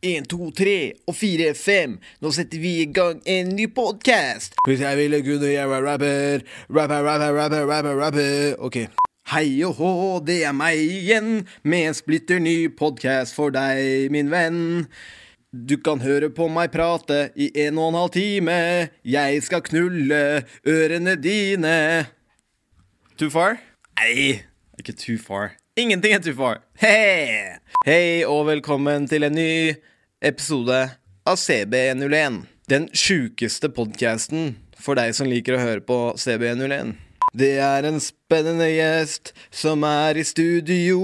En, to, tre og fire, fem. Nå setter vi i gang en ny podkast. Hvis jeg ville kunne jeg være rapper, rapper, rapper, rapper, rapper, rapper. Ok. Hei og hå, det er meg igjen, med en splitter ny podkast for deg, min venn. Du kan høre på meg prate i en og en halv time. Jeg skal knulle ørene dine. Too far? Nei, ikke too far. Ingenting er too far. Hei! Hei og velkommen til en ny episode av CB101. Den sjukeste podkasten for deg som liker å høre på CB101. Det er en spennende gjest som er i studio.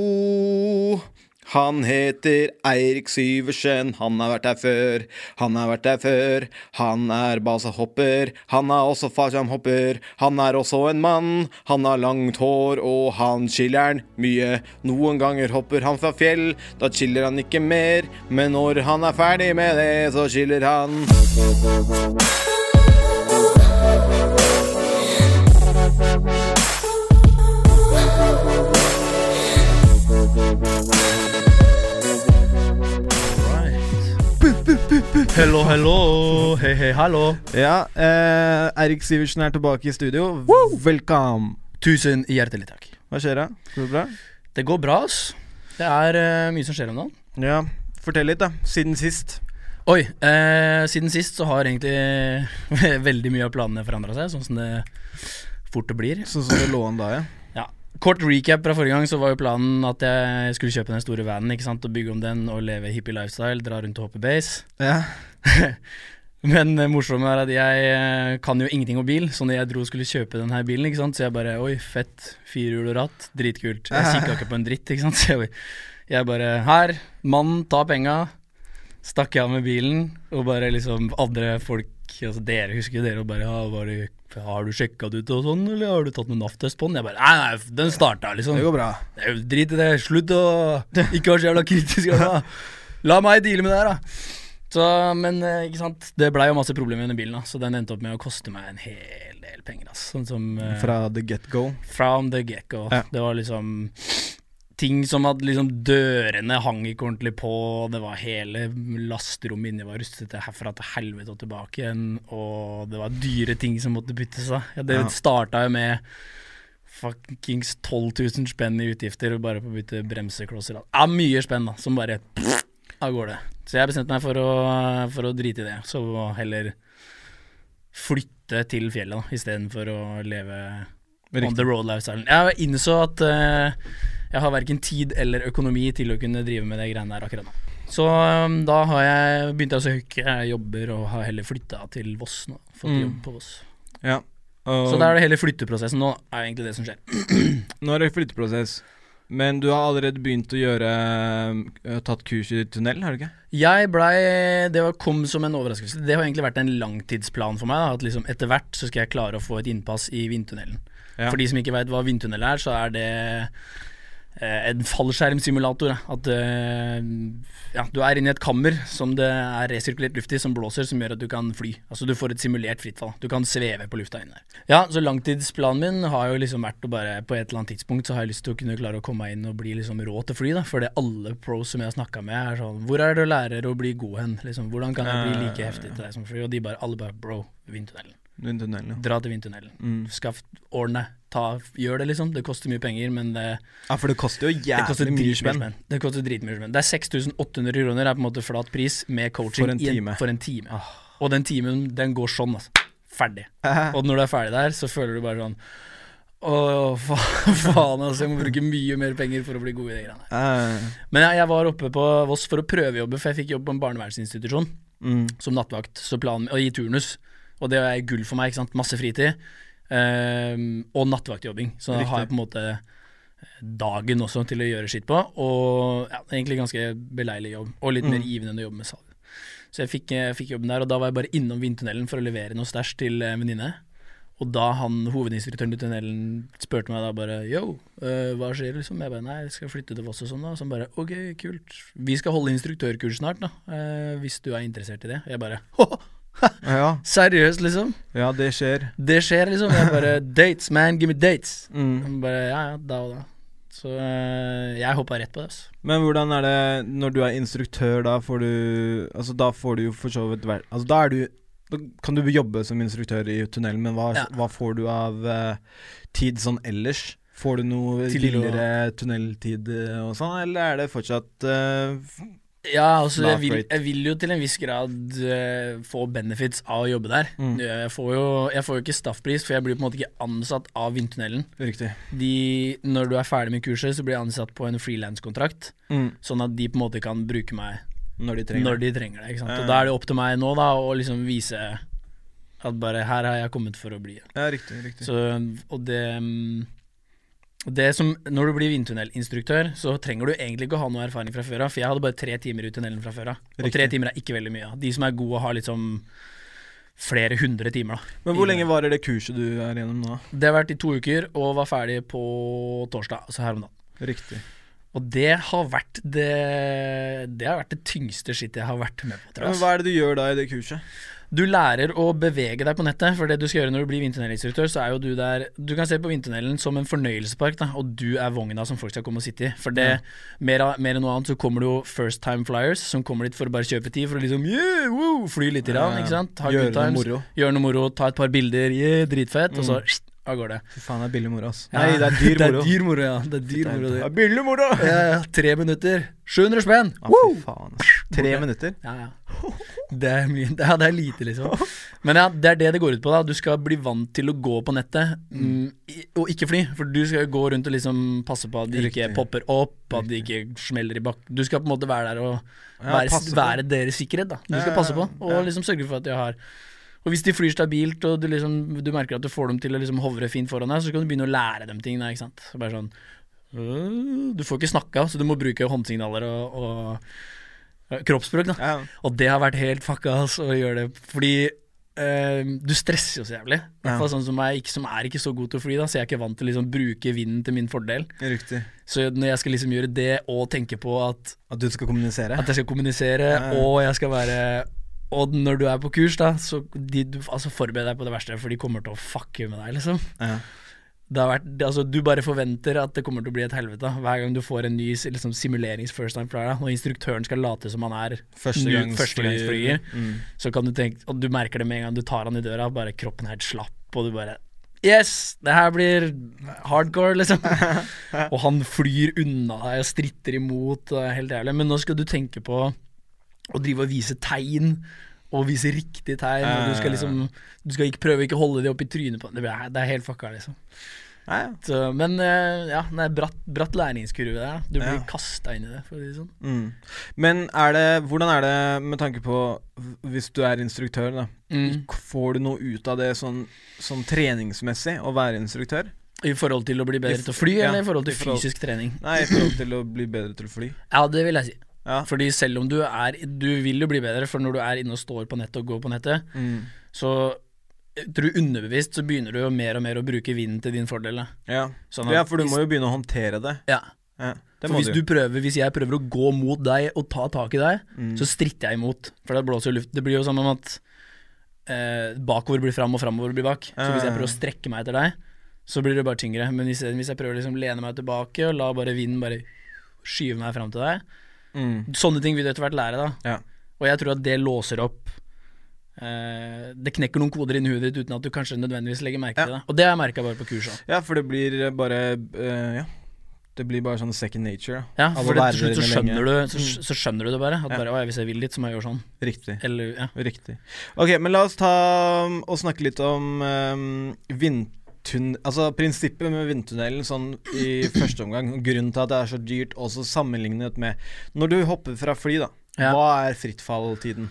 Han heter Eirik Syversen, han har vært der før. Han har vært der før. Han er basehopper, han er også fallskjermhopper. Han er også en mann, han har langt hår, og han chiller'n mye. Noen ganger hopper han fra fjell, da chiller han ikke mer. Men når han er ferdig med det, så chiller han. Hello, hello. Hei, hei, hallo. Ja, eh, Eirik Sivertsen er tilbake i studio. Velkommen. Tusen hjertelig takk. Hva skjer da? Går det bra? Det går bra, ass. Det er eh, mye som skjer om dagen. Ja, fortell litt, da. Siden sist. Oi, eh, siden sist så har egentlig veldig mye av planene forandra seg, sånn som det fort det blir. Sånn som det lå an da, ja. Kort recap fra forrige gang, så var jo planen at jeg skulle kjøpe den store vanen, ikke sant, og bygge om den og leve hippie lifestyle, dra rundt og hoppe base. Ja. Men det morsomme er at jeg eh, kan jo ingenting om bil, så når jeg dro og skulle kjøpe denne bilen, ikke sant, så jeg bare Oi, fett. Firehjul og ratt. Dritkult. Jeg kikka ikke på en dritt, ikke sant. Så jeg, jeg bare Her, mann, ta penga. Stakk jeg av med bilen, og bare liksom andre folk Altså dere husker dere og bare ja, var det, Har du sjekka det ut og sånn, eller har du tatt noen NAF-test på den? Jeg bare Nei, nei, den starta, liksom. Det går bra. Det er jo Drit i det. Slutt å ikke være så jævla kritisk. Da. La meg deale med det her, da. Så, men eh, ikke sant, det blei jo masse problemer med den bilen, da, så den endte opp med å koste meg en hel del penger. ass. Sånn som eh, Fra the get-go. From the get-go. Ja. Det var liksom ting som at liksom dørene hang ikke ordentlig på, det var hele lasterommet inni var rustete herfra til helvete og tilbake igjen, og det var dyre ting som måtte byttes. av. Ja, det Ja. starta jo med fuckings 12 000 spenn i utgifter bare på å bytte bremseklosser. Ja, mye spenn, da, som bare av gårde. Så jeg bestemte meg for å, for å drite i det, så heller flytte til fjellet da, istedenfor å leve on the road lifestyle. Jeg innså at eh, jeg har verken tid eller økonomi til å kunne drive med det greiene der akkurat nå. Så um, da har jeg begynt å søke jobber og har heller flytta til Voss nå. Fått Mm. jobb på Voss. Ja. Og Så da er det hele flytteprosessen nå, er egentlig det som skjer. nå er det flytteprosess. Men du har allerede begynt å gjøre øh, Tatt kurs i tunnel, har du ikke? Jeg blei Det kom som en overraskelse. Det har egentlig vært en langtidsplan for meg. Da, at liksom etter hvert så skal jeg klare å få et innpass i vindtunnelen. Ja. For de som ikke veit hva vindtunnel er, så er det eh, en fallskjermsimulator. At eh, ja, du er inne i et kammer som det er resirkulert luft i, som blåser, som gjør at du kan fly. Altså du får et simulert fritt fall. Du kan sveve på lufta inne der. Ja, så langtidsplanen min har jo liksom vært å bare På et eller annet tidspunkt så har jeg lyst til å kunne klare å komme meg inn og bli liksom rå til fly, da. For det alle pros som jeg har snakka med, er sånn Hvor er det du lærer å bli god hen? Liksom, hvordan kan jeg bli like heftig til deg som fly? Og de bare Alle bare Bro, vindtunnelen. Vindtunnelen, ja. Dra til vindtunnelen. Mm. Skaff, ordne, ta, gjør det, liksom. Det koster mye penger, men det, Ja, for det koster jo jævlig mye spenn. Det koster dritmye spenn. Det er 6800 kroner, er på en måte flat pris med coaching For en time. for en time. Ah. Og den timen, den går sånn, altså. Ferdig. Og når du er ferdig der, så føler du bare sånn Å, fa faen, altså. Jeg må bruke mye mer penger for å bli god i de greiene. Eh, Men jeg, jeg var oppe på Voss for å prøvejobbe, for jeg fikk jobb på en barnevernsinstitusjon mm. som nattvakt, så planen, og i turnus. Og det er gull for meg, ikke sant. Masse fritid. Ehm, og nattvaktjobbing. Så da Riktig. har jeg på en måte dagen også til å gjøre skitt på. Og ja, egentlig ganske beleilig jobb, og litt mer Mm. givende enn å jobbe med salg. Så jeg fikk, jeg fikk jobben der, og da var jeg bare innom vindtunnelen for å levere noe stæsj til en venninne. Og da han hovedinstruktøren i tunnelen spurte meg da bare Yo, eh, hva skjer liksom? Jeg bare nei, jeg skal flytte til Voss og sånn da. Så han bare ok, kult. Vi skal holde instruktørkurs snart da, eh, hvis du er interessert i det. Jeg bare Ja, Seriøst, liksom? ja, det skjer. Det skjer, liksom. Jeg bare Dates, man, give me dates. Mm. Bare ja, ja, da og da. Så eh, jeg hoppa rett på det. Altså. Men hvordan er det når du er instruktør, da får du Altså da får du jo for så vidt Altså da er du Da kan du jobbe som instruktør i tunnelen, men hva, Ja. hva får du av uh, tid sånn ellers? Får du noe billigere tunneltid eh, og sånn, eller er det fortsatt f- Ja, altså jeg vil, jeg vil jo til en viss grad uh, få benefits av å jobbe der. Mm. Jeg, får jo, jeg får jo ikke staffpris, for jeg blir på en måte ikke ansatt av Vindtunnelen. Riktig. De, når du er ferdig med kurset, så blir jeg ansatt på en frilanskontrakt, Mm. sånn at de på en måte kan bruke meg Når de trenger når de trenger det. Og da er det opp til meg nå da å liksom vise at bare her har jeg kommet for å bli. Ja, riktig. riktig. Så, og det mm, det som, Når du blir vindtunnelinstruktør, så trenger du egentlig ikke ha noe erfaring fra før av. For jeg hadde bare tre timer i tunnelen fra før av. Og Riktig. tre timer er ikke veldig mye. De som er gode, har liksom flere hundre timer. da Men hvor lenge varer det kurset du er gjennom nå? Det har vært i to uker, og var ferdig på torsdag. Altså her om dagen. Riktig. Og det har vært det Det har vært det tyngste skittet jeg har vært med på. Tror Men hva er det du gjør da i det kurset? Du lærer å bevege deg på nettet, for det du skal gjøre når du blir vindtunnelinstruktør, så er jo du der Du kan se på vindtunnelen som en fornøyelsespark, da, og du er vogna som folk skal komme og sitte i. For det, mer, av- mer enn noe annet, så kommer det jo first time flyers som kommer dit for å bare kjøpe tid, for å liksom yeah, woo, fly litt, grann, ikke sant? Ha Gjøre noe moro. gjøre noe moro, ta et par bilder, yeah, dritfett, og så av gårde. Fy faen, det er billig moro, ass. Nei, det er dyr moro. Det er dyr moro, ja. Det er dyr moro, Det det. er billig moro! Ja, ja, tre minutter. 700 spenn! Å, fy faen. ass. Tre minutter? Ja, ja. Det er, mye, ja, det er lite, liksom. Men ja, det er det det går ut på. da Du skal bli vant til å gå på nettet, mm, og ikke fly. For du skal jo gå rundt og liksom passe på at de ikke popper opp, at de ikke smeller i bakken. Du skal på en måte være der og være, være deres sikkerhet. da Du skal passe på, og liksom sørge for at de har og hvis de flyr stabilt, og du, liksom, du merker at du får dem til å liksom hovre fint foran deg, så kan du begynne å lære dem ting. Ikke sant? Så bare sånn øh, Du får ikke snakka, så du må bruke håndsignaler og, og kroppsspråk. da Ja. Og det har vært helt fucka ass, å gjøre det, fordi øh, du stresser jo så jævlig. I hvert fall sånn som meg, ikke, som er ikke så god til å fly, da, så jeg er ikke vant til å liksom bruke vinden til min fordel. Riktig. Så når jeg skal liksom gjøre det, og tenke på at, At du skal kommunisere? at jeg skal kommunisere, Ja, ja. og jeg skal være Og når du er på kurs, da, så de, du, altså forbered deg på det verste, for de kommer til å fucke med deg, liksom. Ja. Det har vært, altså, du bare forventer at det kommer til å bli et helvete hver gang du får en ny liksom, simulerings first time flyer. og instruktøren skal late som han er Førstegangs- førstegangsflyger, Mm. så kan du tenke Og du merker det med en gang du tar han i døra, bare kroppen helt slapp, og du bare Yes! Det her blir hardcore, liksom. og han flyr unna deg og stritter imot, helt jævlig. Men nå skal du tenke på å drive og vise tegn. Og vise riktig tegn. Og du skal liksom Du skal ikke prøve ikke holde de opp i trynet på Det er, det er helt fucka, liksom. Ja, ja. Så, men eh, ja, det er bratt, bratt læringskurve der. Du blir Ja. kasta inn i det, for å si det sånn. Mm. Men er det, hvordan er det med tanke på Hvis du er instruktør, da. Mm. Får du noe ut av det sånn, sånn treningsmessig å være instruktør? I forhold til å bli bedre til å fly, eller i forhold til fysisk trening? Nei, i forhold til å bli bedre til å fly. Ja, det vil jeg si. Ja. Fordi selv om du er Du vil jo bli bedre, for når du er inne og står på nettet og går på nettet, Mm. så tror tror underbevisst så begynner du jo mer og mer å bruke vinden til din fordel. Ja. Sånn ja, for du må jo begynne å håndtere det. Ja, Ja, det for hvis du. du prøver Hvis jeg prøver å gå mot deg og ta tak i deg, Mm. så stritter jeg imot. For da blåser jo luft. Det blir jo som om at eh, bakover blir fram og framover blir bak. Så hvis jeg prøver å strekke meg etter deg, så blir det bare tyngre. Men hvis jeg, hvis jeg prøver å liksom lene meg tilbake og la bare vinden bare skyve meg fram til deg Mm. Sånne ting vil du etter hvert lære, da. Ja. Og jeg tror at det låser opp eh, Det knekker noen koder inni huet ditt uten at du kanskje nødvendigvis legger merke til det. Og det har jeg merka bare på kurset. ja, for det blir bare uh, Ja. Det blir bare sånn second nature. Ja, for det, til slutt så skjønner, du, så, så skjønner du det bare. At Ja. bare, å, hvis jeg vil litt, så må jeg gjøre sånn. Riktig. Eller, ja. Riktig. Ok, men la oss ta og snakke litt om um, vindtun... Altså prinsippet med vindtunnelen sånn i første omgang. Grunnen til at det er så dyrt, også sammenlignet med Når du hopper fra fly, da. Ja. Hva er frittfalltiden?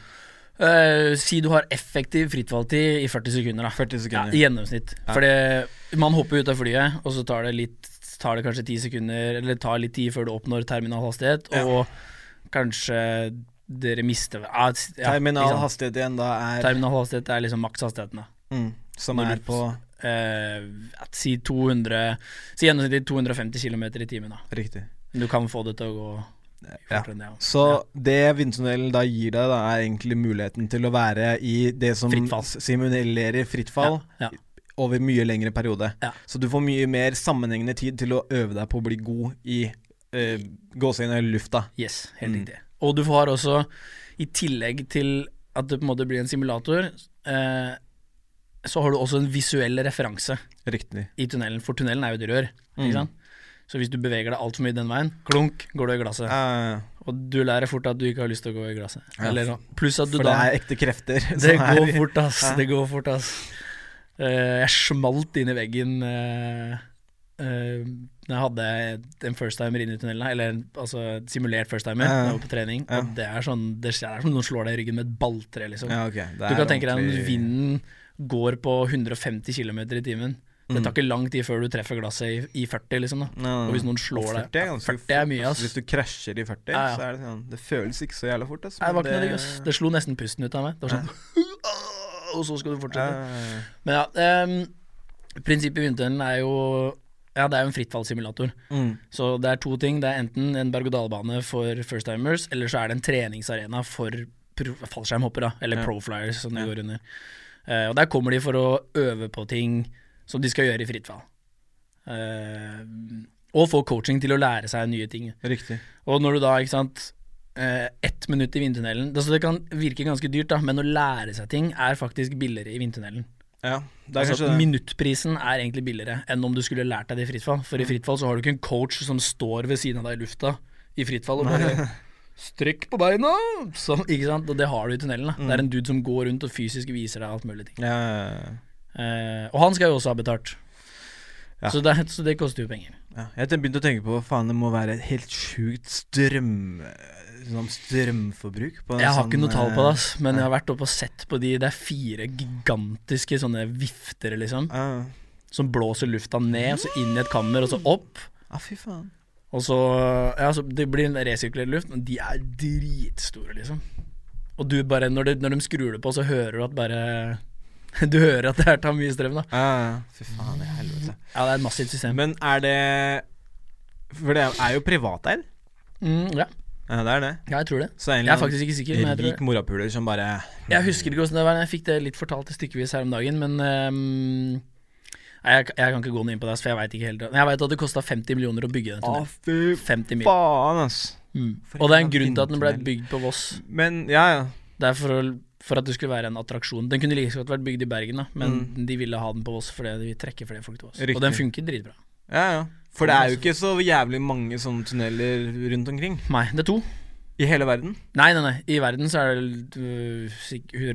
Uh, si du har effektiv frittfalltid i 40 sekunder, da. 40 Ja, sekunder. I gjennomsnitt. Ja. Fordi man hopper ut av flyet, og så tar det litt Tar det kanskje 10 sekunder, eller tar litt tid før du oppnår terminal hastighet, Ja. og kanskje dere mister ja, Terminal hastighet igjen da er Terminal hastighet er liksom makshastigheten, da. mm, Som er på Eh, si 200 Si gjennomsnittlig 250 km i timen, da. Riktig. Du kan få det til å gå Ja. det. ja. Så det vindtunnelen da gir deg, da er egentlig muligheten til å være i det som simulerer fritt fall. Ja, ja. over mye lengre periode. Ja. Så du får mye mer sammenhengende tid til å øve deg på å bli god i uh, gåseøyne i lufta. Yes, helt Mm. riktig. Og du får også, i tillegg til at det på en måte blir en simulator, eh, så har du også en visuell referanse Riktig. i tunnelen, for tunnelen er jo et rør. Mm. Så hvis du beveger deg altfor mye den veien, klunk, går du i glasset. Uh, Og du lærer fort at du ikke har lyst til å gå i glasset. Ja, Eller, pluss at du for da det er ekte krefter. Det går er- fort, ass. Uh. Det går fort, ass. Uh, jeg smalt inn i veggen uh, jeg hadde en first-timer inn i tunnelen, eller altså simulert first-timer, Ja. da jeg var på trening. Og det er sånn Det er som noen slår deg i ryggen med et balltre, liksom. Ja, okay. Du kan tenke deg ordentlig- vinden går på 150 km i timen. Det Mm. tar ikke lang tid før du treffer glasset i, i 40, liksom. da Nei, nei, Og hvis noen slår deg 40 er ganske 40 er mye, ass. Hvis du krasjer i 40, Ja, ja. så er det sånn Det føles ikke så jævla fort, ass. Nei, det var ikke noe digg, ass. Det slo nesten pusten ut av meg. Det var sånn Og så skal du fortsette. Men ja, Um, prinsippet i vindtunnelen er jo Ja, det er jo en frittfallssimulator. mm. Så det er to ting. Det er enten en berg-og-dal-bane for first-timers, eller så er det en treningsarena for fallskjermhoppere, eller Ja. pro-flyers, som det går under. Eh, og der kommer de for å øve på ting som de skal gjøre i fritt fall. Uh, og få coaching til å lære seg nye ting. Riktig. Og når du da, ikke sant eh, Ett minutt i vindtunnelen det, det kan virke ganske dyrt, da, men å lære seg ting er faktisk billigere i vindtunnelen. Ja, er Altså, minuttprisen er egentlig billigere enn om du skulle lært deg det i fritt fall. For i fritt fall så har du ikke en coach som står ved siden av deg i lufta i fritt fall og bare Strekk på beina! Sånn, ikke sant? Og det har du i tunnelen. da Det er en dude som går rundt og fysisk viser deg alt mulig ting. Ja, ja, ja. Eh, og han skal jo også ha betalt. Ja. Så, det, så det koster jo penger. Ja, jeg begynte å tenke på faen det må være et helt sjukt strøm sånn strømforbruk på Jeg har sånn, ikke noe tall på det, eh, ass, men jeg har vært oppe og sett på de Det er fire gigantiske sånne vifter, liksom, Ja, som blåser lufta ned, og så inn i et kammer, og så opp. Ja, fy faen. Og så Ja, så det blir en resirkulert luft, men de er dritstore, liksom. Og du bare Når, det, når de skrur det på, så hører du at bare Du hører at det her tar mye strøm, da. Ja, fy faen i helvete. Ja, det er et massivt system. Men er det For det er jo privateid? Mm, ja. Ja, det er det. ja, jeg tror det. Så egentlig Jeg er faktisk ikke sikker, men jeg rik morapuler som bare Jeg husker ikke hvordan det var. Jeg fikk det litt fortalt stykkevis her om dagen, men ehm, Nei, jeg, jeg kan ikke gå noe inn på det, for jeg veit ikke helt. Men jeg veit at det kosta 50 millioner å bygge den Å, Ah, fy 50 mil. faen, ass. Mm. Og det er en grunn til at den ble bygd på Voss. Men ja, ja. Det er for, å, for at det skulle være en attraksjon. Den kunne like så godt vært bygd i Bergen, da, men Mm. de ville ha den på Voss fordi de vil trekke flere folk til Voss. Riktig. Og den funker dritbra. ja, ja. For det er jo ikke så jævlig mange sånne tunneler rundt omkring. Nei, det er to. I hele verden. Nei, nei, nei. I verden så er det uh,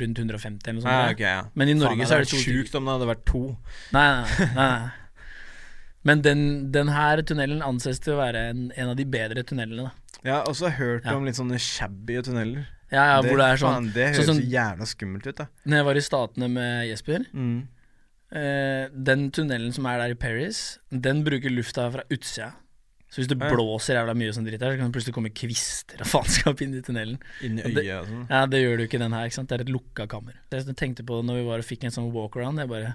rundt 150 eller noe sånt. Ja, okay, ok, ja. Men i Norge Faen, så er det vært sjukt om det hadde vært to. Nei, nei, nei, nei, nei. Men den, den her tunnelen anses til å være en, en av de bedre tunnelene. Da. Jeg har også hørt Ja. om litt sånne shabby tunneler. Ja, ja, hvor det er sånn faen, Det sånn høres gjerne jævla skummelt ut, da. Når jeg var i Statene med Jesper Mm. eh, Den tunnelen som er der i Paris, den bruker lufta fra utsida. Så hvis det blåser jævla mye sånn dritt her, så kan det plutselig komme kvister og faenskap inn i tunnelen. Inni i øyet og sånn. Ja, det gjør du ikke den her, ikke sant. Det er et lukka kammer. Jeg tenkte på det når vi var og fikk en sånn walkaround, jeg bare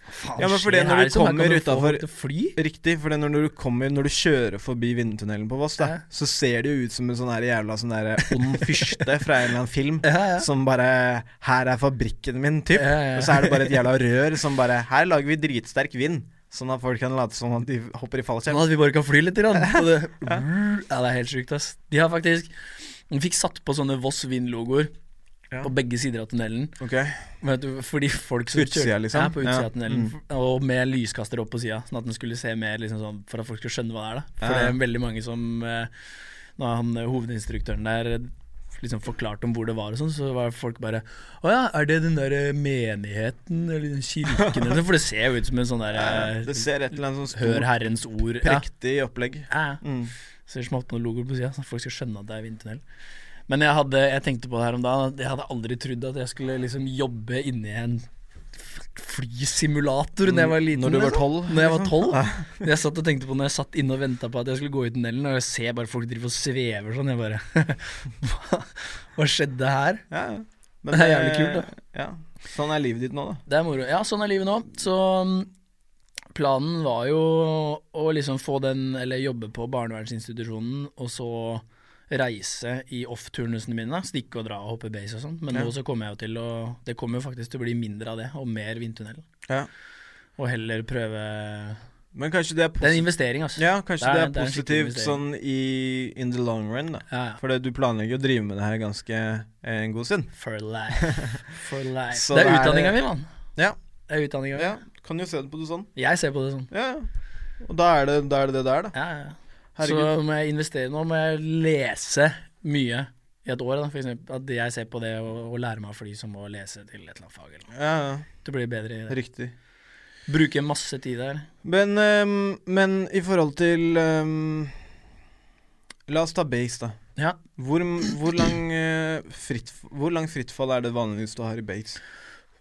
faen Ja, men for det når du kommer utafor? Riktig, for det når du kommer Når du kjører forbi vindtunnelen på Voss, da Ja. så ser det jo ut som en sånn jævla sånn der ond fyrste fra en eller annen film. Ja, ja. Som bare 'Her er fabrikken min', typ. Og så er det bare et jævla rør som bare 'Her lager vi dritsterk vind'. Sånn at folk kan late som at de hopper i Sånn at vi bare kan fly litt. Grann. Det, ja, det er helt sjukt, ass. De har faktisk De fikk satt på sånne Voss Vind-logoer Ja. på begge sider av tunnelen. Okay. Du, fordi folk som Utsida, kjører- liksom? Ja, på utsida av tunnelen. Mm. Og med lyskaster opp på sida, sånn at den skulle se mer liksom sånn For at folk skulle skjønne hva det er. da For det er veldig mange som eh, Når han eh, hovedinstruktøren der liksom forklarte om hvor det var og sånn, så var folk bare Å ja, er det den der menigheten, eller den kirken, eller? For det ser jo ut som en sånn Ja, Det ser et eller annet sånn Hør Herrens ord. Ja. prektig opplegg. Ja, ja. Mm. Ser ut som noen logoer på sida, så folk skal skjønne at det er vindtunnel. Men jeg, hadde, jeg tenkte på det her om dagen, jeg hadde aldri trodd at jeg skulle liksom jobbe inni en flysimulator når jeg var liten. Når du var liksom. tolv? Når jeg var liksom. tolv. Jeg satt og tenkte på når jeg satt inne og venta på at jeg skulle gå i tunnelen, og jeg ser bare folk driver og svever sånn. Jeg bare hva, hva skjedde her? Ja, ja. Det er jævlig kult, da. Ja. Sånn er livet ditt nå, da. Det er moro. Ja, sånn er livet nå. Så mm, planen var jo å liksom få den, eller jobbe på barnevernsinstitusjonen, og så reise i off-turnusene mine. Stikke og dra og hoppe base og sånn. Men Ja. nå så kommer jeg jo til å Det kommer jo faktisk til å bli mindre av det, og mer vindtunnel. Ja. Og heller prøve Men kanskje det er Det er en investering, altså. Ja, kanskje Det det er- positivt det er sånn i in the long run, da. Ja, ja. For du planlegger å drive med det her ganske eh, en god stund. For life. For life. Er det er- utdanninga mi, mann. Ja. Det er utdanninga mi. Ja, kan jo se det på det sånn. Jeg ser på det sånn. Ja, ja. Og da er det da er det, det der, da. Ja, ja. Herregud. Så må jeg investere nå, må jeg lese mye i et år. Da. For eksempel, at jeg ser på det å, å lære meg å fly som å lese til et eller annet fag. Eller noe. Ja, ja. Det blir bedre i det. Riktig. Bruke masse tid der. Men, ehm, men i forhold til ehm, La oss ta base, da. Ja. Hvor, hvor, lang, eh, fritt, hvor lang frittfall er det vanligvis du har i base?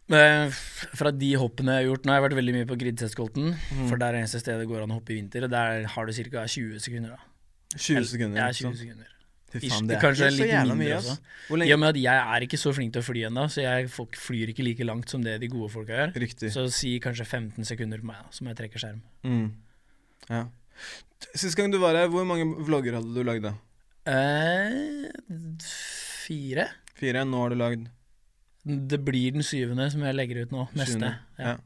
Eh, Fra de hoppene jeg har gjort Nå har jeg vært veldig mye på Gridsettskolten, Mm. for der er eneste stedet det går an å hoppe i vinter. Og der har du ca. 20 sekunder. da 20 sekunder? Ja, 20 sekunder. Fy faen, det er kanskje det er litt mindre mye, også. I og med at jeg er ikke så flink til å fly ennå, så jeg flyr ikke like langt som det de gode folka gjør. Riktig. Så si kanskje 15 sekunder på meg, da, som jeg trekker skjerm. Mm. Ja. Sist gang du var her, hvor mange vlogger hadde du lagd? Eh, fire? Fire? Nå har du lagd Det blir den syvende som jeg legger ut nå. Neste. Ja.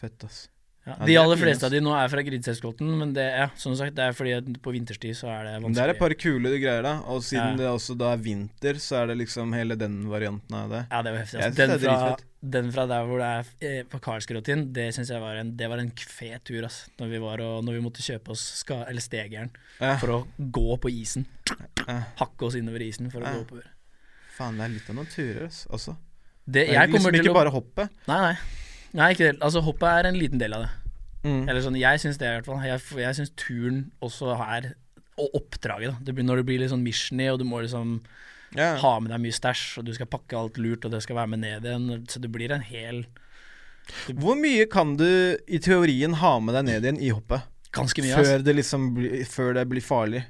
Fett, ass. Ja. De er aller fleste av de nå er fra Gridsettskolten, men det, ja, som sagt, det er fordi på vinterstid så er det Men det er et par kule greier, da. Og siden Ja. det også da er vinter, så er det liksom hele den varianten av det. Ja, det var heftig. Altså. Den, fra, den fra der hvor det er eh, på Karlsgråtin, det syns jeg var en, det var en fet tur. ass. Når vi, var og, når vi måtte kjøpe oss ska, eller stegjern Ja. for å gå på isen. Hakke oss innover isen for å gå oppover. Faen, det er litt av noen turer ass, også. Det, Det jeg liksom til ikke å bare hoppet. Nei, nei. Nei, ikke det. Altså, hoppet er en liten del av det. Mm. Eller sånn, Jeg syns det, i hvert fall. Jeg, jeg syns turen også er Og oppdraget, da. Det blir, når det blir litt sånn missiony, og du må liksom yeah. ha med deg mye stæsj, og du skal pakke alt lurt, og det skal være med ned igjen. Så det blir en hel Hvor mye kan du i teorien ha med deg ned igjen i hoppet? Ganske mye. ass. Før det liksom bli, før det blir farlig?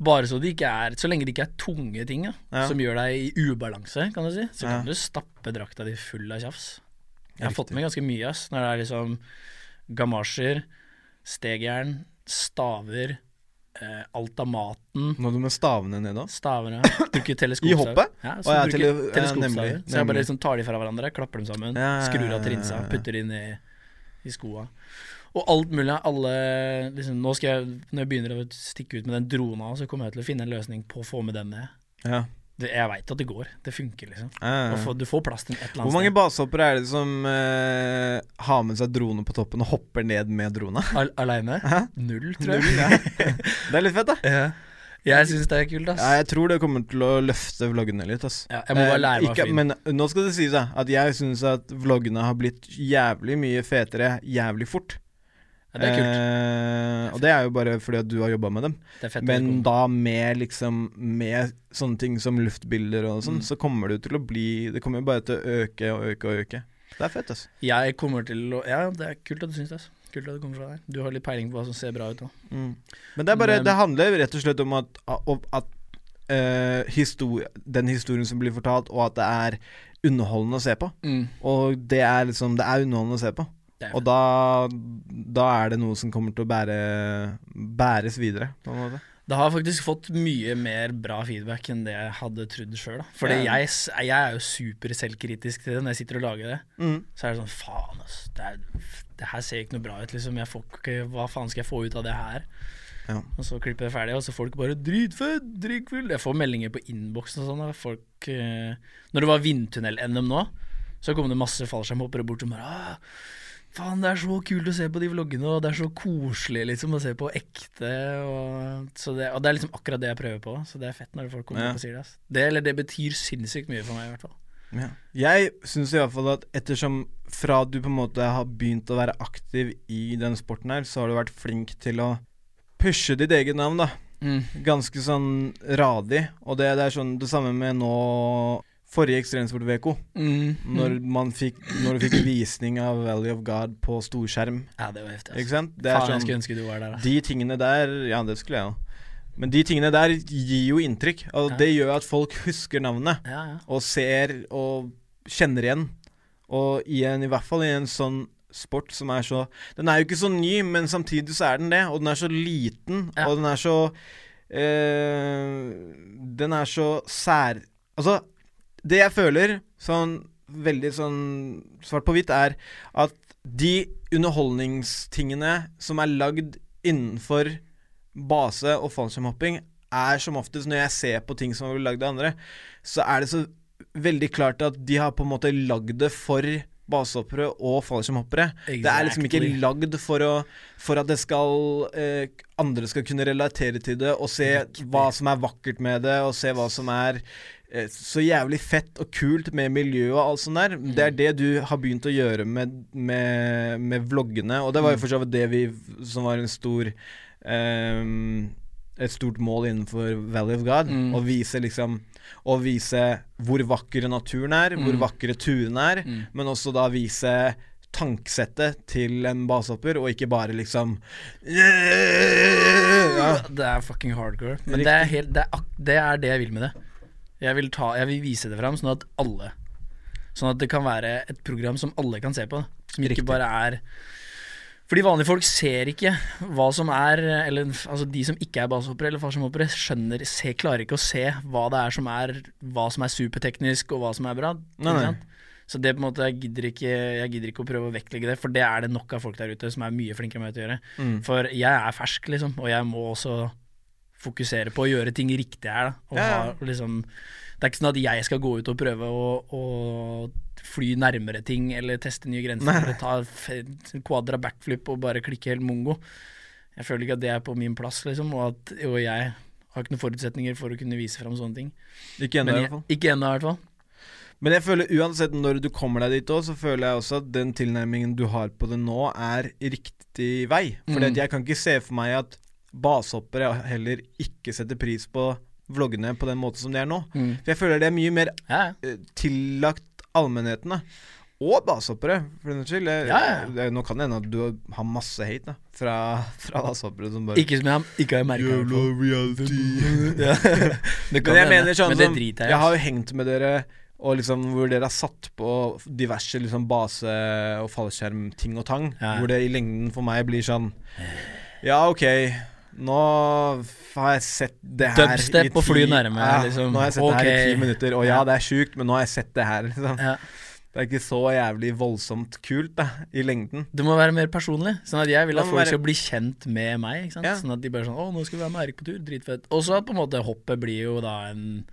Bare så det ikke er Så lenge det ikke er tunge ting da, Ja. som gjør deg i ubalanse, kan du si, så Ja. kan du stappe drakta di full av tjafs. Jeg har Riktig. fått med ganske mye, ass. Når det er liksom gamasjer, stegjern, staver, eh, alt av maten. Nå er du med stavene ned òg? Stavene. Bruker I hoppet? Ja, Å, så ja, bruker tele- ja, teleskopstaver. nemlig, Så jeg bare liksom tar de fra hverandre, klapper dem sammen, Ja, ja, skrur av ja, trinsa, putter ja. putter inn i, i skoa. Og alt mulig. Alle liksom, Nå skal jeg, når jeg begynner å stikke ut med den drona, så kommer jeg til å finne en løsning på å få med den med. Ja. Det, jeg veit at det går. Det funker, liksom. Ja, ja, du får plass til et eller annet Hvor mange sted. basehoppere er det som eh, har med seg drone på toppen og hopper ned med drona? Al Aleine? Null, tror jeg. Null. Det er litt fett, da. Jeg syns det er kult, ass. Ja, jeg tror det kommer til å løfte vloggene litt. ass Ja, jeg må bare Eh, lære meg å ikke. Men nå skal det sies da at jeg syns at vloggene har blitt jævlig mye fetere jævlig fort. Ja, det er kult. Eh, og det er jo bare fordi at du har jobba med dem. Det fett. Men da med liksom Med sånne ting som luftbilder og sånn, Mm. så kommer det til å bli Det kommer bare til å øke og øke og øke. Det er fett, altså. Jeg kommer til å Ja, det er kult at du syns det. Altså. Kult at det kommer fra deg. Du har litt peiling på hva som ser bra ut nå. Mm. Men det bare Men- Det handler rett og slett om at, at, Uh, eh, histori den historien som blir fortalt, og at det er underholdende å se på. Mm. Og det er liksom Det er underholdende å se på. Og da, da er det noe som kommer til å bære, bæres videre, på en måte. Det har faktisk fått mye mer bra feedback enn det jeg hadde trodd sjøl. For Ja. jeg, jeg er jo super selvkritisk til det når jeg sitter og lager det. Mm. Så er det sånn faen, ass. Det, er, det her ser ikke noe bra ut, liksom. Jeg får ikke, hva faen skal jeg få ut av det her? Ja. Og så klipper jeg ferdig, og så folk bare 'dritfett', 'dritkul'. Jeg får meldinger på innboksen og sånn. Folk eh, Når det var vindtunnel-NM nå, så kom det masse fallskjermhoppere bort og bare ah, Faen, det er så kult å se på de vloggene, og det er så koselig liksom å se på ekte. Og, så det, og det er liksom akkurat det jeg prøver på, så det er fett når folk kommer Ja. opp og sier det. ass. Det, eller det betyr sinnssykt mye for meg, i hvert fall. Ja. Jeg syns iallfall at ettersom fra du på en måte har begynt å være aktiv i den sporten her, så har du vært flink til å pushe ditt eget navn, da. Ganske sånn radig. Og det, det er sånn det samme med nå Forrige Ekstremsport-VK, Mm. når, man fikk, når du fikk visning av Valley of God på storskjerm. Ja, det var heftig. Ikke sant? Det Faen, jeg sånn skulle ønske du var der. Da. De tingene der Ja, det skulle jeg òg. Men de tingene der gir jo inntrykk. Altså, Ja. det gjør at folk husker navnet. Ja, ja. Og ser og kjenner igjen. Og i, en, i hvert fall i en sånn sport som er så Den er jo ikke så ny, men samtidig så er den det. Og den er så liten, og den er så øh, Den er så sær... Altså, det jeg føler, sånn veldig sånn svart på hvitt, er at de underholdningstingene som er lagd innenfor base og fallskjermhopping, er som oftest, når jeg ser på ting som er lagd av andre, så er det så veldig klart at de har på en måte lagd det for basehoppere og fallskjermhoppere. Det er liksom ikke lagd for, å, for at det skal eh, andre skal kunne relatere til det og se hva som er vakkert med det, og se hva som er så jævlig fett og kult med miljøet og alt sånt der. Det er det du har begynt å gjøre med, med, med vloggene, og det var jo for så vidt det vi som var en stor um, et stort mål innenfor Valley of God. Mm. Å vise liksom Å vise hvor vakker naturen er, hvor Mm. vakre turene er, Mm. men også da vise tankesettet til en basehopper, og ikke bare liksom ja. Det er fucking hardcore. Men det er, helt, det, er, det er det jeg vil med det. Jeg vil, ta, jeg vil vise det fram, sånn at alle Sånn at det kan være et program som alle kan se på. Som ikke Riktig. bare er Fordi vanlige folk ser ikke hva som er Eller altså de som ikke er basehoppere eller fallskjermhoppere, skjønner ser, Klarer ikke å se hva det er som er Hva som er superteknisk, og hva som er bra. Nei, nei. Så det på en måte, jeg gidder, ikke, jeg gidder ikke å prøve å vektlegge det, for det er det nok av folk der ute som er mye flinkere enn meg til å gjøre. Mm. For jeg er fersk, liksom, og jeg må også fokusere på å gjøre ting riktig her. Da. Ha, liksom, det er ikke sånn at jeg skal gå ut og prøve å, å fly nærmere ting eller teste nye grenser. Eller ta quadra backflip og bare klikke helt mongo. Jeg føler ikke at det er på min plass, liksom, og, at, og jeg har ikke noen forutsetninger for å kunne vise fram sånne ting. Ikke ennå, i hvert fall. ikke enda, i hvert fall. Men jeg føler uansett når du kommer deg dit òg, så føler jeg også at den tilnærmingen du har på det nå, er riktig vei. For Mm. jeg kan ikke se for meg at basehoppere heller ikke setter pris på vloggene på den måten som de er nå. For jeg føler det er mye mer Ja, eh, tillagt allmennheten, da. Og basehoppere, for den skyld. Ja, ja. Nå kan det hende at du har masse hate da fra, fra basehoppere som bare Ikke som jeg ikke har merka. reality. Ja. Det kan Men jeg hende, mener sånn men det som Jeg jeg har jo hengt med dere og liksom hvor dere har satt på diverse liksom base- og fallskjermting og tang. Hvor det i lengden for meg blir sånn Ja, ok, nå har jeg sett det her Dubstep i og fly ti- nærme, ja, liksom. Nå har jeg sett det her i ti minutter, og ja, det er sjukt, men nå har jeg sett det her. Liksom. Ja. Det er ikke så jævlig voldsomt kult da, i lengden. Det må være mer personlig. Sånn at jeg vil at folk være- skal bli kjent med meg. Ikke sant? Ja. Sånn at de bare sånn 'Å, nå skal vi være med Erik på tur. Dritfett'. Og så på en måte hoppet blir jo da en,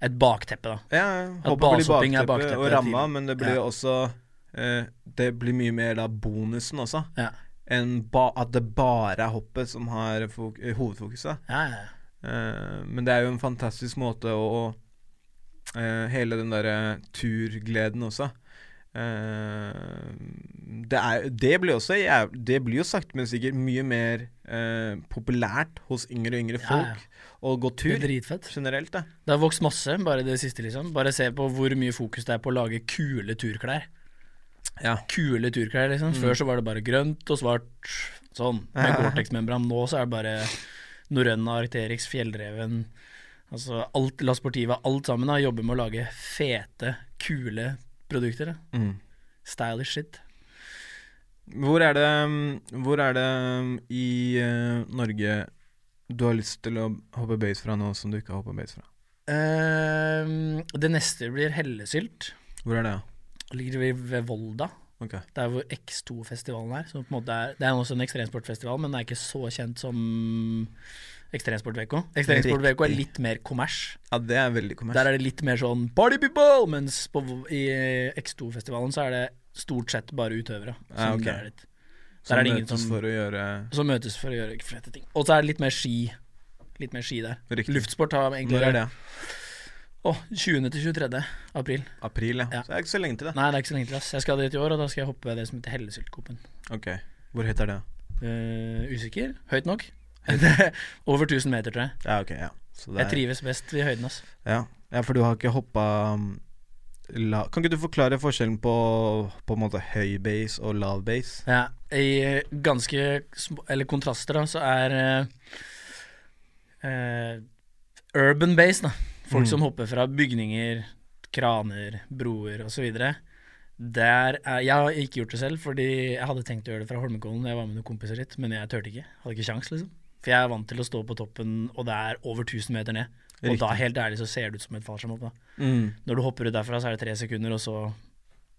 et bakteppe, da. Ja, At blir bakteppe er bakteppet og ramma, men det blir Ja. også eh, Det blir mye mer da bonusen også. Ja. Enn at det bare er hoppet som har fok hovedfokuset. Ja, ja. Uh, men det er jo en fantastisk måte å uh, Hele den derre turgleden også. Uh, det, er, det blir også Det blir jo sakte, men sikkert mye mer populært hos yngre og yngre Ja, folk å gå tur. er. Generelt, da. Det har vokst masse, bare det siste, liksom. Bare se på hvor mye fokus det er på å lage kule turklær. Ja. Kule turklær, liksom. Før så var det bare grønt og svart, sånn, med Gore-Tex-membran. Nå så er det bare Norrøna, Arcterix, Fjellreven Altså alt La Sportiva, alt sammen da, jobber med å lage fete, kule produkter. Mm. Stylish shit. Hvor er det mm, Hvor er det mm, i uh, Norge du har lyst til å hoppe base fra nå, som du ikke har hoppa base fra? Uh, det neste blir Hellesylt. Hvor er det, da? Ligger ved, ved Volda. Okay. Der hvor X2-festivalen er. Som på en måte er. Det er også en ekstremsportfestival, men den er ikke så kjent som Ekstremsport-VK. Ekstremsport-VK er litt mer kommers. Ja, det er veldig kommers. Der er det litt mer sånn party people, mens på, i X2-festivalen så er det stort sett bare utøvere. Ja, okay. ok. Der som er det ingen møtes som- for å gjøre Som møtes for å gjøre flette ting. Og så er det litt mer ski. Litt mer ski der. Riktig. Luftsport har egentlig Når er det? Åh, 20. til 23. april. April, ja. Ja. Så det er ikke så lenge til det. Nei, det er ikke så lenge til. ass. Jeg skal dit i år, og da skal jeg hoppe det som heter Hellesyltkoppen. Ok. Hvor høyt er det? Uh, usikker? Høyt nok? Over 1000 meter, tror jeg. Ja, ok, ja. Så det Jeg er, trives best i høyden, ass. ja. ja, for du har ikke hoppa um, la, Kan ikke du forklare forskjellen på På en måte høy base og lav base? Ja, I eh, ganske Eller kontraster, da, så er uh, uh, urban base, da. Folk Mm. som hopper fra bygninger, kraner, broer osv. Der er, Jeg har ikke gjort det selv, fordi jeg hadde tenkt å gjøre det fra Holmenkollen. Jeg var med noen kompiser litt, men jeg turte ikke. Hadde ikke sjans, liksom. For jeg er vant til å stå på toppen, og det er over 1000 meter ned. Og da, helt ærlig, så ser det ut som et fallskjermhopp. da. Mm. Når du hopper ut derfra, så er det tre sekunder, og så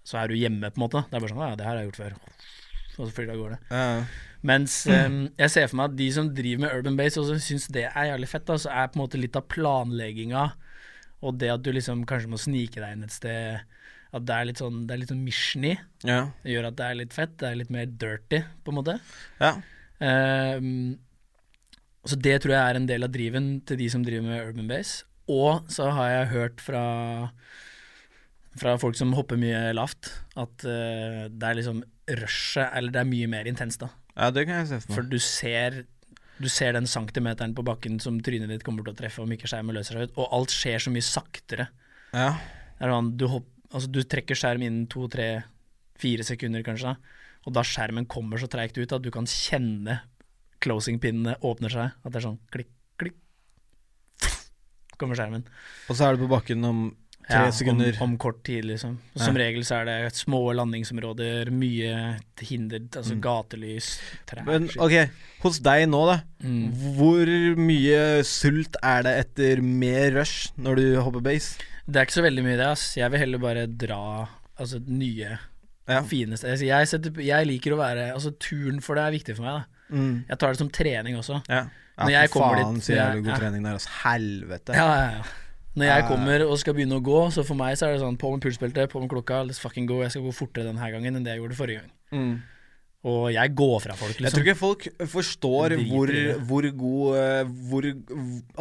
så er du hjemme, på en måte. Det er bare sånn Ja, det her har jeg gjort før. Og så flyr det av gårde. Ja. Mens um, jeg ser for meg at de som driver med urban base, også syns det er jævlig fett. Da, så er på en måte litt av planlegginga og det at du liksom kanskje må snike deg inn et sted At det er litt sånn Det er litt sånn mission i. Ja. Det gjør at det er litt fett. Det er litt mer dirty, på en måte. ja. Ehm, så det tror jeg er en del av driven til de som driver med urban base. Og så har jeg hørt fra fra folk som hopper mye lavt, at uh, det er liksom rushet Eller det er mye mer intenst, da. Ja, det kan jeg se for For du ser Du ser den centimeteren på bakken som trynet ditt kommer til å treffe om ikke skjermen løser seg ut, og alt skjer så mye saktere. Ja. Det er sånn, du, hopp, altså, du trekker skjerm innen to, tre, fire sekunder kanskje, og da skjermen kommer så treigt ut at du kan kjenne closing-pinnene åpner seg. At det er sånn klikk, klikk, kommer skjermen. Og så er du på bakken om tre Ja, sekunder. Om, om kort tid, liksom. Og Som Ja. regel så er det små landingsområder, mye hinder, altså Mm. gatelys, trær Men ok, hos deg nå, da. Mm. Hvor mye sult er det etter mer rush når du hopper base? Det er ikke så veldig mye det, ass. Jeg vil heller bare dra altså, nye, Ja. fine steder. Altså, jeg, setter, jeg liker å være Altså, turen for det er viktig for meg, da. Mm. Jeg tar det som trening også. Ja. Når jeg for faen, dit, så jævlig god trening der, altså. Helvete. Ja, ja, ja. Når jeg kommer og skal begynne å gå, så for meg så er det sånn på med pulsbeltet, på med klokka, let's fucking go. Jeg skal gå fortere denne gangen enn det jeg gjorde forrige gang. Mm. Og jeg går fra folk, Jeg tror liksom. ikke folk forstår hvor, hvor god eh, hvor,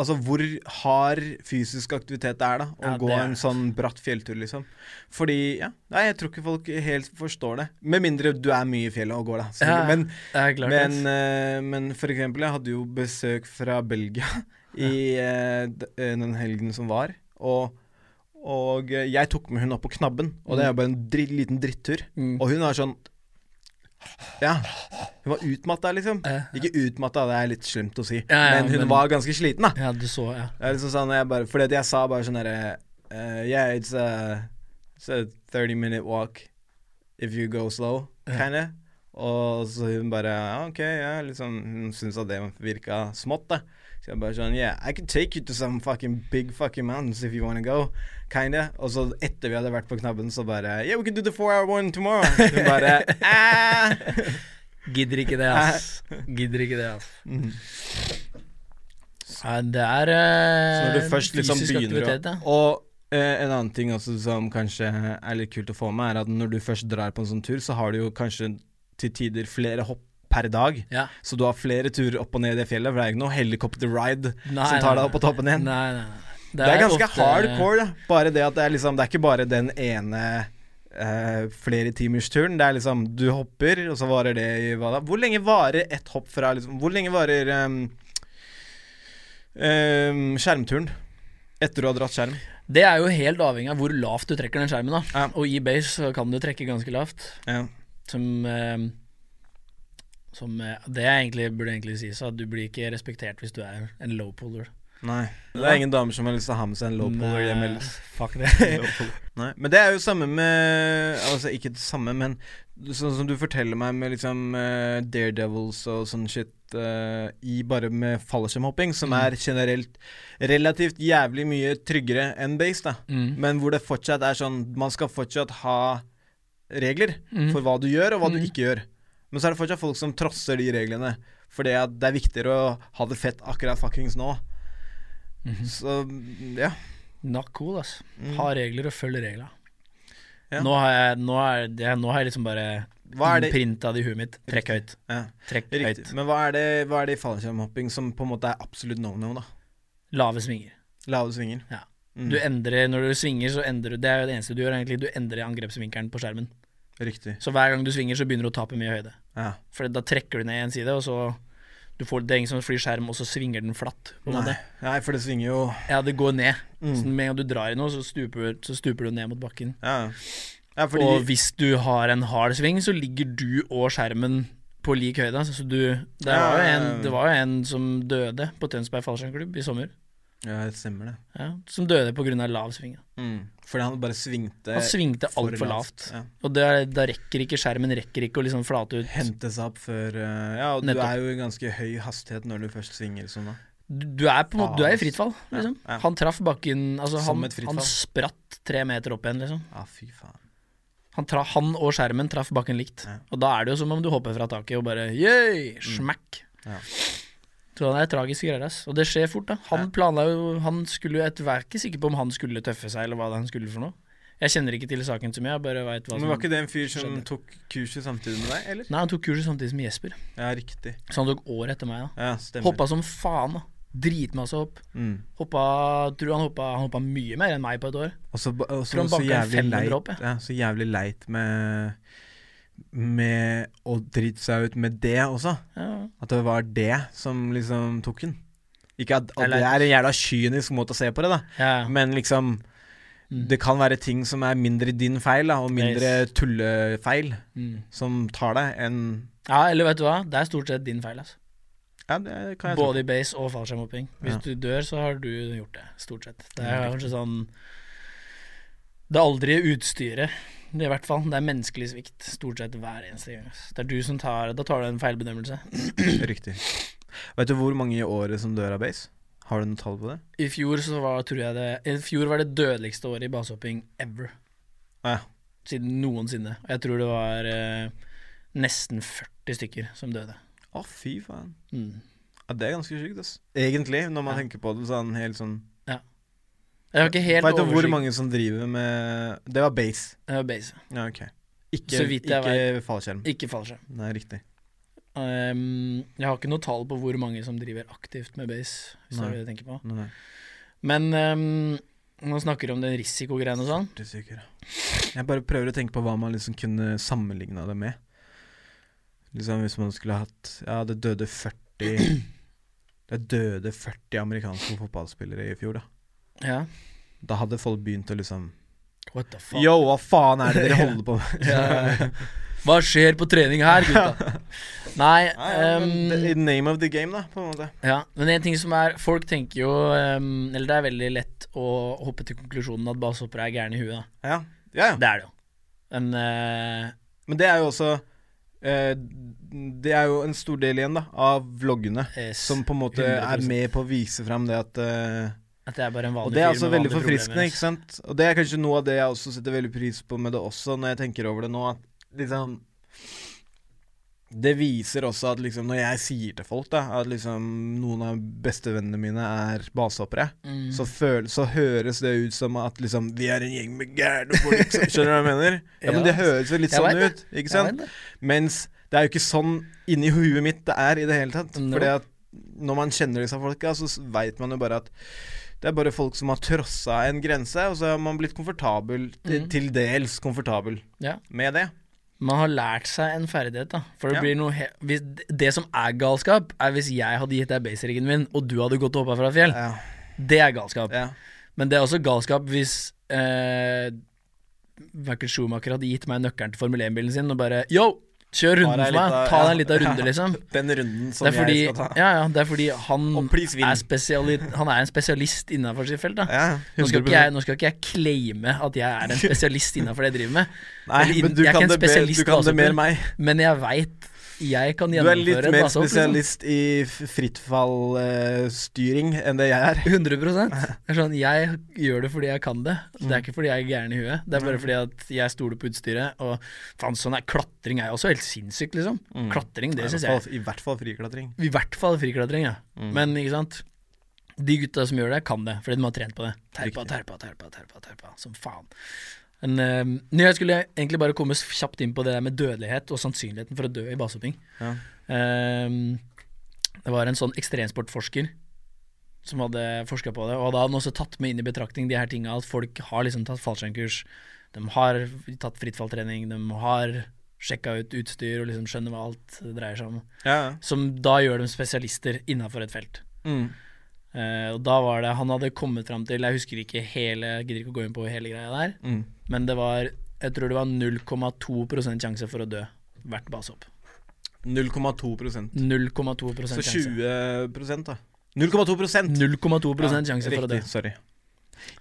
Altså hvor hard fysisk aktivitet det er da å Ja, gå en sånn bratt fjelltur, liksom. Fordi Ja, nei, jeg tror ikke folk helt forstår det. Med mindre du er mye i fjellet og går, da. Så, Ja, men, men, eh, men for eksempel, jeg hadde jo besøk fra Belgia i eh, eh, den helgen som var. Og, og eh, jeg tok med hun opp på knabben, og det er bare en dritt, liten drittur. Mm. Og hun var sånn Ja. Hun var utmatta, liksom. Eh. Ikke utmatta, det er litt slemt å si, Ja, ja, men hun men- var ganske sliten, da. Ja, du så, ja. Er liksom sånn, jeg bare, fordi at jeg sa bare sånn herre uh, Yeah, it's a, it's a 30 minute walk if you go slow, Ja. kinda. Og så hun bare ja, OK, ja, liksom Hun syntes at det virka smått, da. Så jeg bare sånn Yeah, I can take you to some fucking big fucking mountains if you wanna go. Kinda. Og så etter vi hadde vært på knabben, så bare Yeah, we can do the four hour one tomorrow. Hun bare ah. Gidder ikke det, ass. Gidder ikke det, ass. Mm. Ja, det er uh, Så når du først liksom begynner å ja. Og uh, en annen ting også som kanskje er litt kult å få med, er at når du først drar på en sånn tur, så har du jo kanskje til tider flere hopp per dag. ja. Så du har flere turer opp og ned i det fjellet, for det er ikke noe helikopterride som tar deg opp på toppen igjen. Nei, nei, nei. Det er, ganske ofte- hardcore, da. Bare det at det er liksom Det er ikke bare den ene Uh, flere timers turen. Det er liksom Du hopper, og så varer det i hva da? Hvor lenge varer ett hopp fra liksom Hvor lenge varer um, um, skjermturen? Etter du har dratt skjerm? Det er jo helt avhengig av hvor lavt du trekker den skjermen. da Ja. Og i base så kan du trekke ganske lavt. Ja. Som, eh, som eh, Det egentlig, burde egentlig sies at du blir ikke respektert hvis du er en low puller. Nei. Det er ingen damer som har lyst til å ha med seg en low puller hjem. Nei. Fuck det. Nei. Men det er jo samme med Altså ikke det samme, men sånn som du forteller meg med liksom uh, Daredevils og sånn shit uh, i bare med fallskjermhopping, som Mm. er generelt relativt jævlig mye tryggere enn base, da. Mm. Men hvor det fortsatt er sånn Man skal fortsatt ha regler Mm. for hva du gjør, og hva du Mm. ikke gjør. Men så er det fortsatt folk som trosser de reglene. Fordi at det er viktigere å ha det fett akkurat fuckings nå. Mhm. Så ja. Not cool, ass. Mm. Ha regler og følg regla. Ja. Nå, har jeg, nå, er det, nå har jeg liksom bare innprinta det i huet mitt. Trekk høyt. ja. Trekk Riktig. høyt. Men hva er det, hva er det i fallskjermhopping som på en måte er absolutt no-no, da? Lave svinger. Lave svinger. Ja. Mm. Du endrer, Når du svinger, så endrer du Det er jo det eneste du gjør, egentlig. Du endrer angrepsvinkelen på skjermen. Riktig. Så hver gang du svinger, så begynner du å tape mye høyde. Ja. For da trekker du ned en side, og så du får, Det er ingen som flyr skjerm, og så svinger den flatt. På Nei. Nei, for det svinger jo Ja, det går ned. Så mm. med en gang du drar i noe, så stuper, så stuper du ned mot bakken. Ja. ja, fordi Og hvis du har en hard sving, så ligger du og skjermen på lik høyde. Så du, det, var jo en, det var jo en som døde på Tønsberg fallskjermklubb i sommer. Ja, det stemmer det. Ja, som døde pga. lav sving. Mm. Fordi han bare svingte Han svingte for altfor lavt. Ja. Og det, er- da rekker ikke skjermen rekker ikke å liksom flate ut. Hente seg opp før eh, Ja, og du er jo i ganske høy hastighet når du først svinger sånn, da. Du, er på Du er i fritt fall, liksom. ja. Han traff bakken altså han, han spratt tre meter opp igjen, liksom. Ja, fy faen. Han, traf, han og skjermen traff bakken likt. Og da er det jo som om du hopper fra taket og bare yay, smack. Ja. Så det er tragiske greier, ass. Og det skjer fort, da. Han planla jo Han skulle jo etter hvert ikke sikker på om han skulle tøffe seg, eller hva det han skulle for noe. Jeg kjenner ikke til saken så mye, jeg bare vet hva Men var ikke det en fyr som skjedde. tok kurset samtidig med deg, eller? Nei, han tok kurset samtidig som Jesper. Ja, riktig. Så han tok år etter meg, da. Ja, stemmer. Hoppa som faen, da. Dritmasse hopp. Mm. Hoppa Tror han hoppa, han hoppa mye mer enn meg på et år. Og så og så- Tror han så en jævlig 500 leit hopp, ja. ja, Så jævlig leit med Med å drite seg ut med det også. Ja. At det var det som liksom tok den. Ikke at, at det er en jævla kynisk måte å se på det, da. ja. Men liksom Mm. Det kan være ting som er mindre din feil, da, og mindre Yes. tullefeil, Mm. som tar deg enn ja, eller vet du hva? Det er stort sett din feil, altså. Ja, Både i base og fallskjermhopping. Hvis Ja. du dør, så har du gjort det, stort sett. Det er kanskje sånn Det er aldri utstyret, i hvert fall. Det er menneskelig svikt, stort sett hver eneste gang. Det er du som tar Da tar du en feilbedømmelse. Riktig. Vet du hvor mange i året som dør av base? Har du noe tall på det? I fjor så var, tror jeg det I fjor var det dødeligste året i basehopping ever. Ja. Siden noensinne. Og jeg tror det var eh, nesten 40 stykker som døde. Å, fy faen. Mm. Ja, det er ganske sjukt, ass. Egentlig, når man Ja. tenker på det sånn helt sånn Jeg har ikke helt Veit du hvor mange som driver med Det var base. Det var base. Ja, ok. Ikke, Så vidt jeg ikke fallskjerm. Ikke fallskjerm. Nei, riktig. Um, jeg har ikke noe tall på hvor mange som driver aktivt med base, hvis det Nei. er det du tenker på. Nei, Men um, man snakker om den risikogreiene og sånn det. Jeg bare prøver å tenke på hva man liksom kunne sammenligna det med. Liksom Hvis man skulle hatt Ja, det døde 40 Det døde 40 amerikanske fotballspillere i fjor, da. Ja. Da hadde folk begynt å liksom What the fuck? Yo, hva faen er det dere holder på med? Ja. Hva skjer på trening her, gutta? Nei, um, the- name of the game, da, på en måte. ja, men en ting som er Folk tenker jo um, Eller det er veldig lett å hoppe til konklusjonen at basehoppere er gærne i huet. Da. Ja, ja. ja. Det er det jo. Men uh, Men det er jo også Uh, Det er jo en stor del igjen, da, av vloggene. yes, Som på en måte 100%. er med på å vise fram det at eh, At det er bare en vanlig Og det er altså veldig forfriskende, ikke sant? Og det er kanskje noe av det jeg også setter veldig pris på med det også, når jeg tenker over det nå, at liksom Det viser også at liksom når jeg sier til folk da at liksom noen av bestevennene mine er basehoppere, Mm. så, så høres det ut som at liksom vi er en gjeng med gærne folk. Skjønner du hva jeg mener? Ja, men det høres jo litt Jeg sånn ut, ikke sant? Mens det er jo ikke sånn inni huet mitt det er i det hele tatt. No. Fordi at når man kjenner disse folka, så veit man jo bare at det er bare folk som har trossa en grense, og så har man blitt komfortabel, Mm. til dels komfortabel Ja. med det. Man har lært seg en ferdighet, da. For det Ja. blir noe hvis, Det som er galskap, er hvis jeg hadde gitt deg baseriggen min, og du hadde gått og hoppa fra fjell. Ja. Det er galskap. ja. Men det er også galskap hvis eh, Michael Schumacher hadde gitt meg nøkkelen til Formel 1-bilen sin og bare Yo, kjør runden for meg! Ta deg en liten runde, liksom. Den runden som fordi, jeg skal ta. ja, ja, det er fordi han er, han er en spesialist innafor sitt felt. da Ja, nå skal, jeg, nå skal ikke jeg claime at jeg er en spesialist innafor det jeg driver med, Nei, men du jeg kan, det, be, du kan det mer enn meg. men jeg veit jeg kan Du er litt mer spesialist Liksom. spesialist i frittfallstyring frittfallstyring enn det jeg er. 100 Det er sånn, Jeg gjør det fordi jeg kan det. Det er ikke fordi jeg er gæren i huet. Det er bare fordi at jeg stoler på utstyret. Og faen, sånn er Klatring er jo også helt sinnssykt, liksom. Mm. Klatring, det syns jeg. I hvert fall friklatring. I hvert fall friklatring, ja. Mm. Men ikke sant. De gutta som gjør det, kan det, fordi de har trent på det. Terpa, terpa, terpa, terpa, terpa, som faen. Men uh, jeg skulle egentlig bare komme kjapt inn på det der med dødelighet og sannsynligheten for å dø i basehopping. Ja. Um, det var en sånn ekstremsportforsker som hadde forska på det, og da hadde han også tatt med inn i betraktning de her tinga at folk har liksom tatt fallskjermkurs, de har tatt frittfalltrening, de har sjekka ut utstyr og liksom skjønner hva alt dreier seg om. Ja, ja. Som da gjør dem spesialister innafor et felt. Mm. Eh, og da var det Han hadde kommet fram til Jeg husker ikke hele Jeg gidder ikke å gå inn på hele greia der, Mm. men det var Jeg tror det var 0,2% sjanse for å dø hvert basehopp. 0,2% 0,2% Så 20% da. 0,2% 0,2 sjanse for å dø. Riktig, sorry.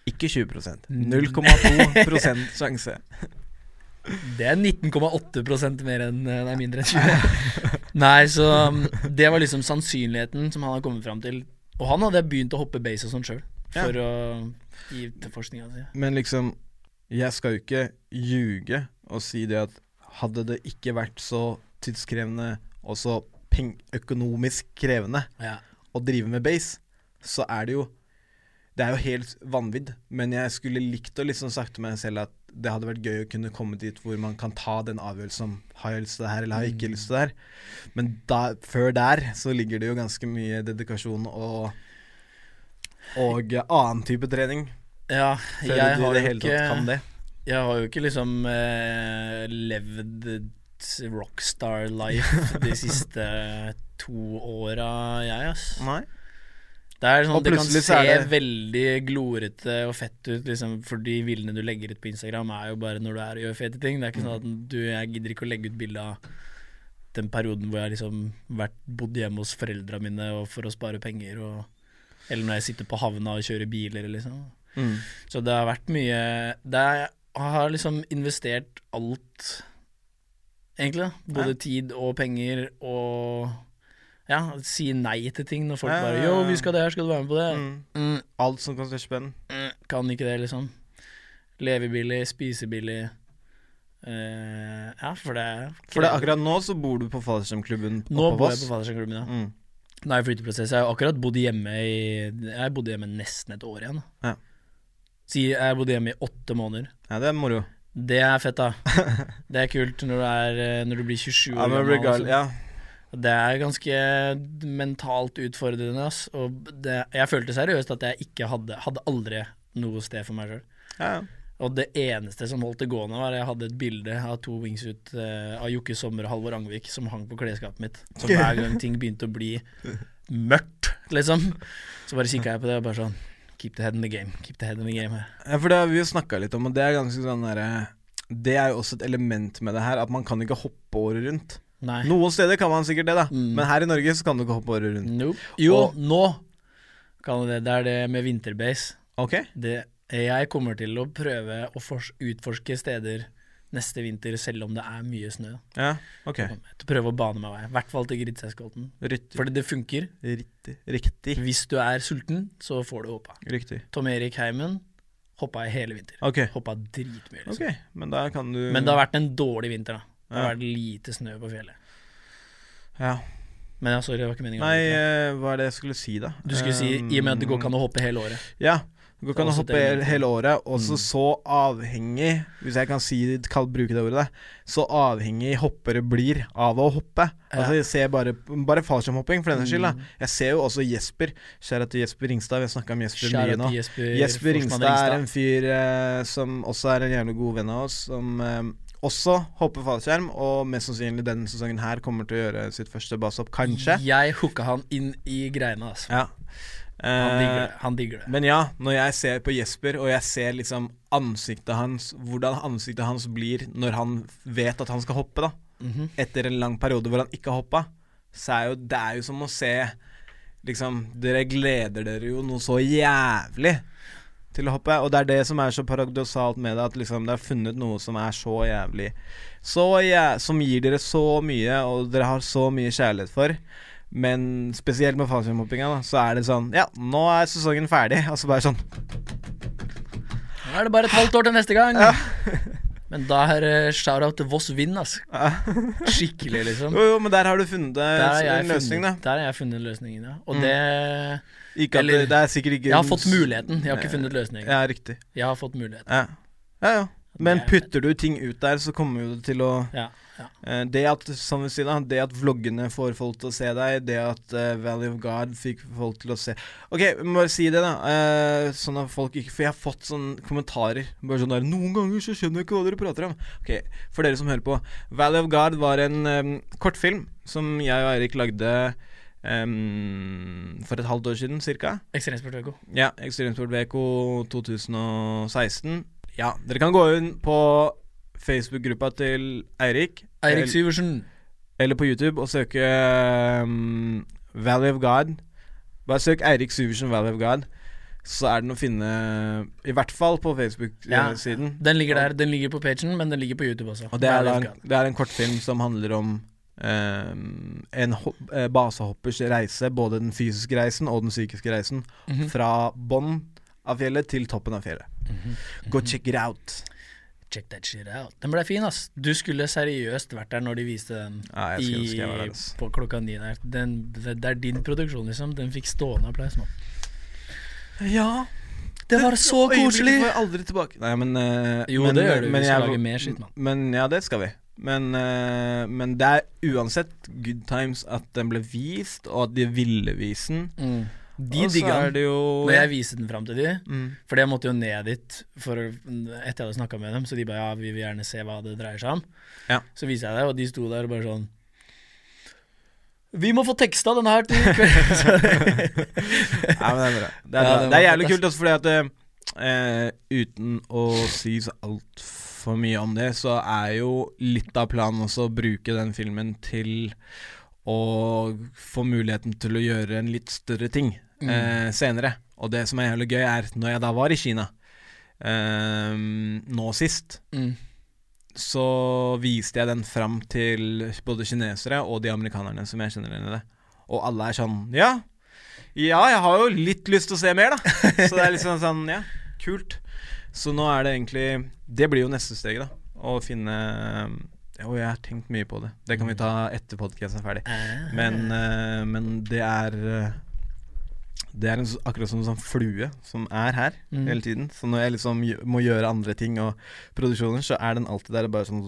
Ikke 20% 0,2% sjanse. Det er 19,8% mer enn eh, Nei, mindre enn 20. Nei, så um, det var liksom sannsynligheten som han hadde kommet fram til. Og han hadde begynt å hoppe base og sånn sjøl, Ja. for å gi til forskninga si. Men liksom Jeg skal jo ikke ljuge og si det at hadde det ikke vært så tidskrevende og så økonomisk krevende Ja. å drive med base, så er det jo Det er jo helt vanvidd, men jeg skulle likt å liksom sagt til meg selv at det hadde vært gøy å kunne komme dit hvor man kan ta den avgjørelsen om har jeg lyst til det her, eller har jeg ikke lyst til det her. Men da, før der så ligger det jo ganske mye dedikasjon og og annen type trening. ja Før jeg du i det hele tatt kan det. Jeg har jo ikke liksom eh, levd rockstar life de siste to åra, jeg, ass. Nei. Det er sånn Det kan se det- veldig glorete og fett ut, liksom, for de bildene du legger ut på Instagram, er jo bare når du er og gjør fete ting. Det er ikke sånn at du Jeg gidder ikke å legge ut bilde av den perioden hvor jeg liksom vært bodd hjemme hos foreldra mine for å spare penger, og Eller når jeg sitter på havna og kjører biler, liksom. Mm. Så det har vært mye det er, Jeg har liksom investert alt, egentlig. da. Både Ja. tid og penger og ja, si nei til ting når folk bare Jo, 'Yo, vi skal det her, skal du være med på det?' Mm. Mm, Alt som koster spenn. mm, kan ikke det, liksom. Leve billig, spise billig. Uh, ja, for det For det, akkurat nå så bor du på Fallskjermklubben Nå oppe på bor jeg på Fallskjermklubben, ja. Mm. Nå er jeg i flytteprosess. Jeg har akkurat bodd hjemme i Jeg bodde hjemme nesten et år igjen. Ja. Si jeg bodde hjemme i åtte måneder. Ja, det er moro. Det er fett, da. Det er kult når du, er, eh, når du blir 27 Ja, men gammel. regal, altså. ja. Det er ganske mentalt utfordrende. Ass. Og det, jeg følte seriøst at jeg ikke hadde Hadde aldri noe sted for meg sjøl. ja. Og det eneste som holdt det gående, var at jeg hadde et bilde av to wingsuit eh, av Jokke Sommer og Halvor Angvik som hang på klesskapet mitt. Så hver gang ting begynte å bli mørkt, liksom, så bare kikka jeg på det og bare sånn Keep the head in the game. Keep the head in the game her. Ja, for det har vi jo snakka litt om, og det er ganske sånn derre Det er jo også et element med det her, at man kan ikke hoppe året rundt. Nei. Noen steder kan man sikkert det, da, Mm. men her i Norge så kan du ikke hoppe året rundt. Nope. Jo, Og- nå kan du det. Det er det med vinterbase. Ok? Det, jeg kommer til å prøve å fors- utforske steder neste vinter, selv om det er mye snø. Ja, ok. Til å prøve å bane meg vei. I hvert fall til Gridseiskolten. Fordi det funker. Riktig. Riktig. Hvis du er sulten, så får du hoppa. Riktig. Tom Erik Heimen hoppa i hele vinter. Ok, Hoppa dritmye, liksom. Okay. men da kan du Men det har vært en dårlig vinter, da. Det har vært lite snø på fjellet. Ja. Men ja, sorry, det var ikke meningen. Nei, eh, hva er det jeg skulle si, da? Du skulle si i og med at det går ikke an å hoppe hele året. Ja. Det går ikke an å hoppe hele, året, Også Mm. så avhengig, hvis jeg kan si, kan bruke det ordet, så avhengig hoppere blir av å hoppe. Altså jeg ser bare, bare fallskjermhopping, for den saks skyld. da Mm. Jeg ser jo også Jesper. Kjære til Jesper Ringstad, vi har snakka om Jesper Kjære mye nå. Jesper, Jesper Ringstad er en fyr eh, som også er en jævlig god venn av oss, som eh, også hopper fallskjerm, og mest sannsynlig denne sesongen her kommer til å gjøre sitt første basehopp, kanskje. Jeg hooka han inn i greiene, altså. Ja. Han digger Eh, det. Han digger det. men ja, når jeg ser på Jesper, og jeg ser liksom ansiktet hans, hvordan ansiktet hans blir når han vet at han skal hoppe, da, Mhm. etter en lang periode hvor han ikke har hoppa, så er jo det er jo som å se Liksom, dere gleder dere jo noe så jævlig til å hoppe, og det er det som er så paradoksalt med det, at liksom det er funnet noe som er så jævlig så ja, Som gir dere så mye, og dere har så mye kjærlighet for. Men spesielt med fallskjermhoppinga, så er det sånn Ja, nå er sesongen ferdig. Og så bare sånn Nå er det bare et halvt år til neste gang. Men da er det shout-out til Voss Vind, altså. Skikkelig, liksom. Jo, jo, men der har du funnet jeg en løsning, da. der har jeg funnet løsningen, ja. Og Mm. det Ikke Eller- det, det er sikkert ikke Jeg har fått muligheten, jeg har ikke funnet løsningen. Ja, riktig. Jeg har fått muligheten. Ja. ja, ja. Men er putter du ting ut der, så kommer det til å Ja, ja. eh, Det at som vi sier da Det at vloggene får folk til å se deg, det at uh, Valley of God fikk folk til å se Ok, vi må bare si det, da. Uh, sånn at folk ikke For jeg har fått sånne kommentarer. Bare sånn der 'Noen ganger så skjønner jeg ikke hva dere prater om'. Ok, For dere som hører på. Valley of God var en um, kortfilm som jeg og Eirik lagde Um, for et halvt år siden, cirka. Ekstremsport VK. Ja, Ekstremsport VK 2016. Ja, dere kan gå inn på Facebook-gruppa til Eirik. Eirik Syversen. Eller på YouTube og søke um, Valley of God. Bare søk Eirik Syversen Valley of God. Så er den å finne I hvert fall på Facebook-siden. Ja, Den ligger der. Den ligger på pagen, men den ligger på YouTube også. Og det er, en, det er en kortfilm som handler om um, en eh, basehoppers reise, både den fysiske reisen og den psykiske reisen, Mhm. fra bånn av fjellet til toppen av fjellet. Mhm. Go check it out. Check that shit out. Den ble fin, ass. Du skulle seriøst vært der når de viste den Ja, jeg i, der, på klokka ni der. Den, det, er din produksjon, liksom. Den fikk stående applaus nå. Ja. Det var så koselig! får aldri tilbake. Nei, men uh, Jo, men, det gjør du. Vi men skal jeg- lage mer shit, mann. Men ja, det skal vi. Men, uh, men det er uansett good times at den ble vist, og at de ville vise den. Mm. De digga den. jo Når jeg viste den fram til de mm. for jeg måtte jo ned dit for, etter jeg hadde snakka med dem. Så de bare ja, vi vil gjerne se hva det dreier seg om. Ja. Så viser jeg det, og de sto der og bare sånn Vi må få teksta denne her til kvelden. kveld! Ja, men det er bra. Det er, Ja, det det er jævlig kult også fordi at uh, Uten å si så altfor mye om det, så er jo litt av planen også å bruke den filmen til å få muligheten til å gjøre en litt større ting Mm. eh, senere. Og det som er jævlig gøy, er når jeg da var i Kina eh, nå sist, mm. så viste jeg den fram til både kinesere og de amerikanerne som jeg kjenner igjen i det. Og alle er sånn Ja, ja, jeg har jo litt lyst til å se mer, da. Så det er liksom sånn Ja, kult. Så nå er det egentlig Det blir jo neste steg, da. Å finne Jo, jeg har tenkt mye på det. Det kan vi ta etter podkasten er ferdig. Ah. Men, eh, men det er eh, Det er en, akkurat som en sånn flue som er her Mm. hele tiden. Så når jeg liksom må gjøre andre ting og produksjoner, så er den alltid der og bare sånn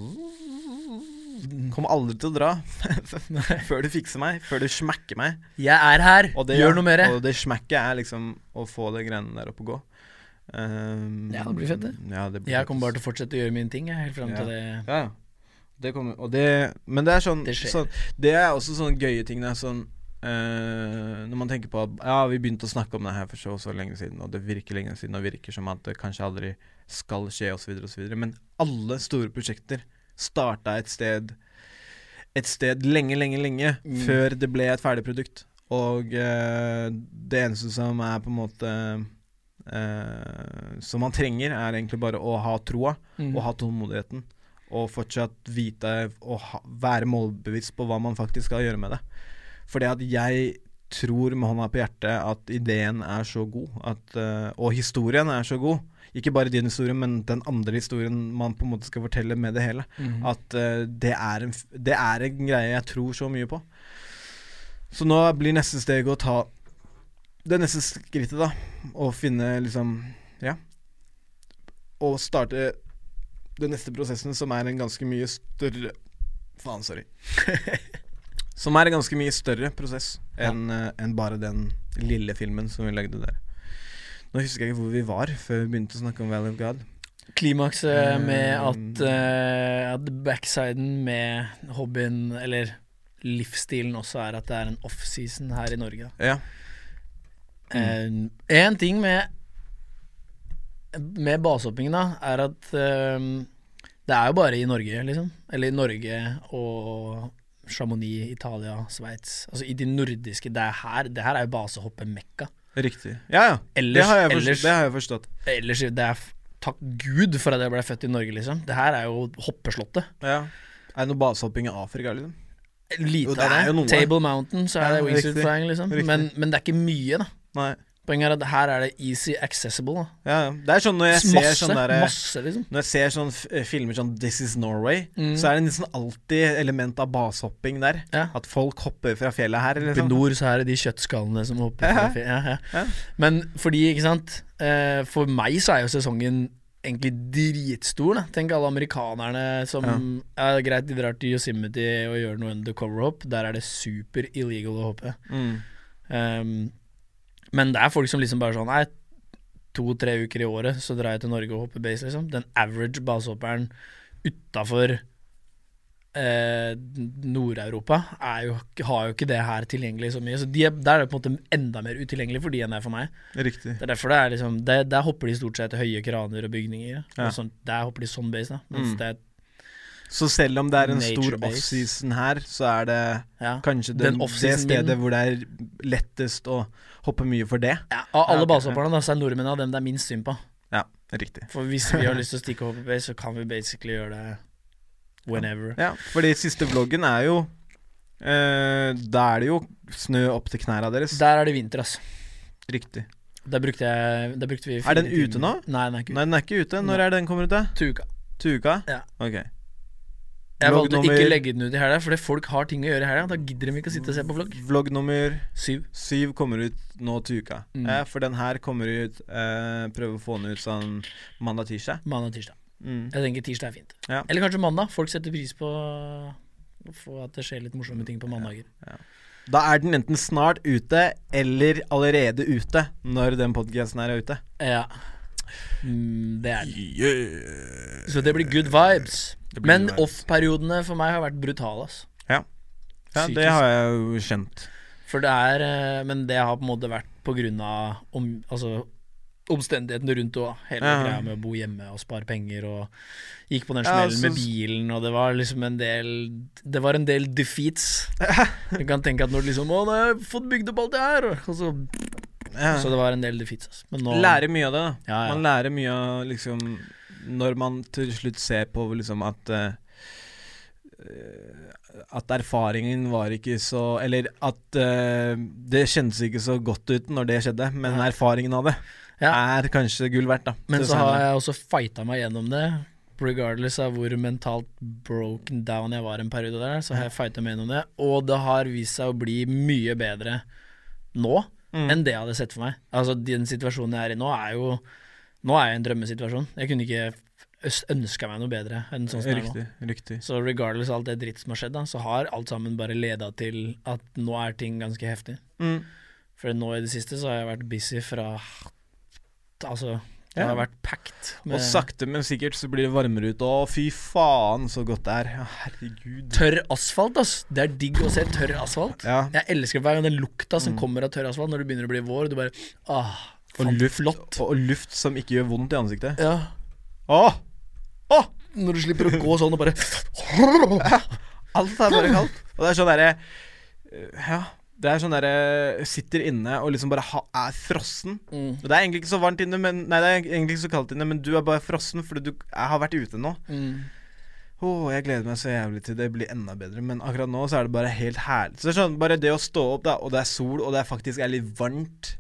Kommer aldri til å dra før du fikser meg, før du smekker meg. Jeg er her! Og det, Gjør noe mer! Og det smekket er liksom å få de greiene der opp og gå. Um, Ja, det blir fett, det. Ja, det blir Jeg kommer bare til å fortsette å gjøre mine ting, jeg, helt fram Ja. til det Ja, ja. Det kommer Og det Men det er sånn Det skjer. sånn, Det er også sånne gøye ting. Det er sånn eh, Når man tenker på at Ja, vi begynte å snakke om det her for så så lenge siden, og det virker lenge siden, og virker som at det kanskje aldri skal skje, osv., osv. Men alle store prosjekter starta et sted Et sted lenge, lenge, lenge Mm. før det ble et ferdig produkt. Og uh, det eneste som er på en måte uh, Som man trenger, er egentlig bare å ha troa Mm. og ha tålmodigheten. Og fortsatt vite og ha, være målbevisst på hva man faktisk skal gjøre med det. Fordi at jeg tror med hånda på hjertet at ideen er så god, at, eh, og historien er så god. Ikke bare din historie, men den andre historien man på en måte skal fortelle med det hele. Mm. At uh, det, er en, det er en greie jeg tror så mye på. Så nå blir neste steg å ta det neste skrittet, da. Og finne liksom Ja. Og starte den neste prosessen, som er en ganske mye større Faen, sorry. som er en ganske mye større prosess enn eh, en bare den lille filmen som vi lagde der. Nå husker jeg ikke hvor vi var før vi begynte å snakke om Valley of God. Klimakset med Um, at, uh, at backsiden med hobbyen, eller livsstilen også, er at det er en offseason her i Norge. Ja. En en ting med Med basehoppingen, da, er at uh, det er jo bare i Norge, liksom. Eller i Norge og Chamonix, Italia, Sveits. Altså i de nordiske Det er her Det her er jo basehoppemekka. Riktig. Ja, ja. Ellers, det, har jeg forstått, ellers, forstått. ellers det er Takk Gud for at jeg ble født i Norge, liksom. Det her er jo hoppeslottet. Ja. Er det noe basehopping i Afrika, liksom? Lite det av er det. Table Mountain, så er det Wizard flying, liksom. Men, men det er ikke mye, da. Nei. Poenget er at her er det easy accessible. Da. Ja. Det er sånn når jeg ser sånn der, masse, liksom. Når jeg ser sånn eh, filmer sånn This Is Norway, Mm. så er det nesten alltid element av basehopping der. Ja. At folk hopper fra fjellet her. Oppe i Liksom. nord så er det de kjøttskallene som hopper. Ja. fra fjellet. Ja. Men fordi, ikke sant eh, For meg så er jo sesongen egentlig dritstor. Da. Tenk alle amerikanerne som ja. Greit, de drar til Yosemite og gjør noe undercover-hopp. Der er det super illegal å hoppe. Mm. Um, men det er folk som liksom bare sånn Nei, to-tre uker i året så drar jeg til Norge og hopper base, liksom. Den average basehopperen utafor eh, Nord-Europa har jo ikke det her tilgjengelig så mye. Så de er, der er det på en måte enda mer utilgjengelig for de enn det er for meg. Riktig. Det er derfor det er liksom det, Der hopper de stort sett til høye kraner og bygninger. Ja. Og sånt, der hopper de sånn base, da. Mens Mm. det er Så selv om det er en Nature stor offseason her, så er det ja. kanskje Den den, det stedet min- hvor det er lettest å hoppe mye for det. ja, Av alle Ja, okay. basehopperne så er nordmenn av dem det er minst synd på. Ja, riktig. For hvis vi har lyst til å stikke over base, så kan vi basically gjøre det whenever. Ja, fordi siste vloggen er jo eh, Da er det jo snø opp til knærne deres. Der er det vinter, altså. Riktig. Der brukte, jeg, der brukte vi Er den ute nå? Nei, den er ikke ute. Nei, den er ikke ute. Når er den kommer ut, Tuka Tuka? Til uka? Ja. Ok. Jeg valgte å ikke legge den ut i helga, fordi folk har ting å gjøre i helga. Da gidder de ikke å sitte og se på vlogg. Vlogg nummer Syv. syv kommer ut nå til uka. Mm. Eh, for den her kommer ut eh, Prøver å få den ut sånn mandag-tirsdag. Mandag-tirsdag. Mm. Jeg tenker tirsdag er fint. Ja. Eller kanskje mandag. Folk setter pris på at det skjer litt morsomme ting på mandager. Da er den enten snart ute eller allerede ute når den podcasten er ute. Ja. Mm, det er det. Yeah. Så det blir good vibes. Blir Men off-periodene for meg har vært brutale, ass. Ja, ja det har jeg jo skjønt. For det er eh, Men det har på en måte vært på grunn av om, altså, omstendighetene rundt og hele Ja. greia med å bo hjemme og spare penger og gikk på den Ja, smellen så- med bilen, og det var liksom en del Det var en del defeats. Du kan tenke at når du liksom Å, nå har jeg fått bygd opp alt det her, og så, Ja. så det var en del defeats. Men nå Lærer mye av det, da. Ja, ja. Man lærer mye av liksom Når man til slutt ser på liksom at uh, At erfaringen var ikke så Eller at uh, det kjentes ikke så godt ut når det skjedde, men erfaringen av det er kanskje gull verdt, da. Men så har jeg også fighta meg gjennom det. Regardless av hvor mentalt broken down jeg var en periode der, så har jeg fighta meg gjennom det. Og det har vist seg å bli mye bedre nå Mm. enn det jeg hadde sett for meg. Altså Den situasjonen jeg er i nå, er jo Nå er jeg i en drømmesituasjon. Jeg kunne ikke ønska meg noe bedre enn sånn som det er nå. Riktig. riktig Så regardless av alt det dritt som har skjedd, da, så har alt sammen bare leda til at nå er ting ganske heftig. mm. For nå i det siste så har jeg vært busy fra Altså, det Ja. har vært packed. Og sakte, men sikkert så blir det varmere ute. Å, fy faen, så godt det er. Ja, herregud. Tørr asfalt, ass. Det er digg å se tørr asfalt. Ja. Jeg elsker hver gang den lukta som Mm. kommer av tørr asfalt når det begynner å bli vår. Du bare ah, Og luft, flott. og, og luft som ikke gjør vondt i ansiktet. Ja. Åh! Åh! Når du slipper å gå sånn og bare Alt er bare kaldt. Og det er sånn derre Ja. Det er sånn derre Sitter inne og liksom bare ha, er frossen. mm, Og det er egentlig ikke så varmt inne, men Nei, det er egentlig ikke så kaldt inne, men du er bare frossen fordi du jeg har vært ute nå. mm. Åh, jeg gleder meg så jævlig til det blir enda bedre, men akkurat nå så er det bare helt herlig. Så det er sånn, bare det å stå opp, da, og det er sol, og det er faktisk er litt varmt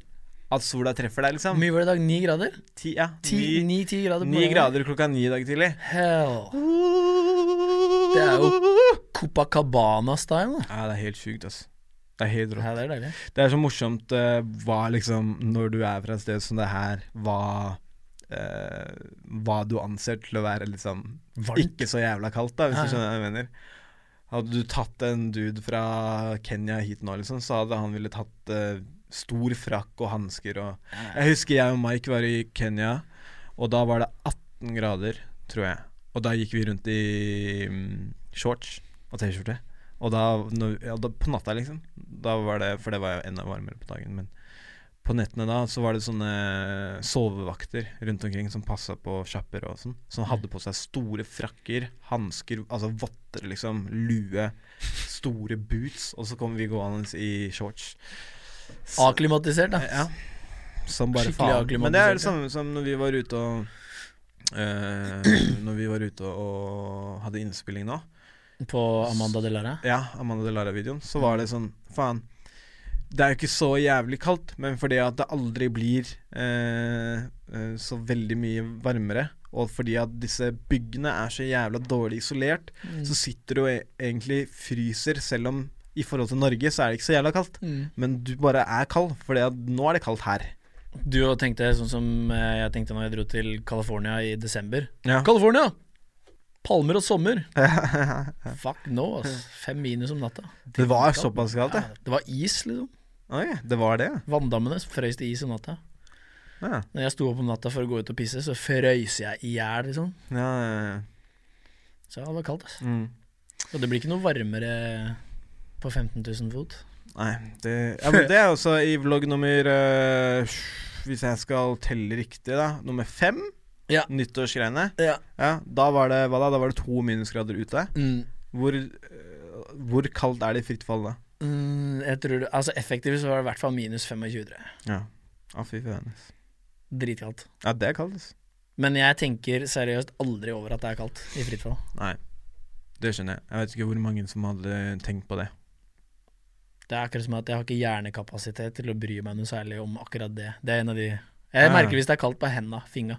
At sola treffer deg, liksom. mye var det i dag? Ni grader? Ti, ja, ni, Ni-ti grader? ni grader klokka ni i dag tidlig. Hell. Det er jo Copacabana-style. Ja, det er helt sjukt, altså. Det er helt rått. Ja, det er deilig. Det er så morsomt uh, hva liksom Når du er fra et sted som det her, hva uh, Hva du anser til å være liksom Varmt. ikke så jævla kaldt, da, hvis Ja, du skjønner hva jeg mener. Hadde du tatt en dude fra Kenya hit nå, liksom, så hadde han ville tatt uh, stor frakk og hansker og Jeg husker jeg og Mike var i Kenya, og da var det 18 grader, tror jeg. Og da gikk vi rundt i um, shorts og T-skjorte. Og da, når, ja, da På natta, liksom. Da var det For det var jo enda varmere på dagen. Men på nettene da så var det sånne sovevakter rundt omkring som passa på sjapper og sånn. Som hadde på seg store frakker, hansker, altså votter, liksom, lue, store boots. Og så kom vi gående i shorts. Så- Akklimatisert, da. ja. Som bare Skikkelig faen. akklimatisert, Men det er det samme som når vi var ute og eh, Når vi var ute og hadde innspilling nå. På Amanda Delara. Ja, Amanda Delara-videoen. Så var det sånn Faen. Det er jo ikke så jævlig kaldt, men fordi at det aldri blir eh, eh, så veldig mye varmere, og fordi at disse byggene er så jævla dårlig isolert, Mm. så sitter du og e- egentlig fryser, selv om i forhold til Norge så er det ikke så jævla kaldt. Mm. Men du bare er kald, at nå er det kaldt her. Du tenkte sånn som eh, jeg tenkte når jeg dro til California i desember. Ja. California! Palmer og sommer. Fuck no, ass. Fem minus om natta. Det var såpass kaldt, det. Ja, det var is, liksom. Oi, det var det, Vanndammene frøys til is om natta. ja. Når jeg sto opp om natta for å gå ut og pisse, så frøys jeg i hjel, liksom. Ja, ja, ja. Så det var kaldt, ass. Mm. Og det blir ikke noe varmere på 15 000 fot. Nei, det, ja, men det er også i vlogg nummer øh, Hvis jeg skal telle riktig, da. Nummer fem. Ja. Nyttårsgreiene. Ja. Ja, da var det hva da? Da var det to minusgrader ute. Mm. Hvor, øh, hvor kaldt er det i fritt fall da? Mm, jeg tror det, altså Effektivt så var det i hvert fall minus 25. tror jeg. Ja. Å, fy faen. Dritkaldt. Ja, det er kaldt, altså. Men jeg tenker seriøst aldri over at det er kaldt i fritt fall. Nei. Det skjønner jeg. Jeg vet ikke hvor mange som hadde tenkt på det. Det er akkurat som at jeg har ikke hjernekapasitet til å bry meg noe særlig om akkurat det. Det er en av de Jeg merker hvis det er kaldt på henda, finga.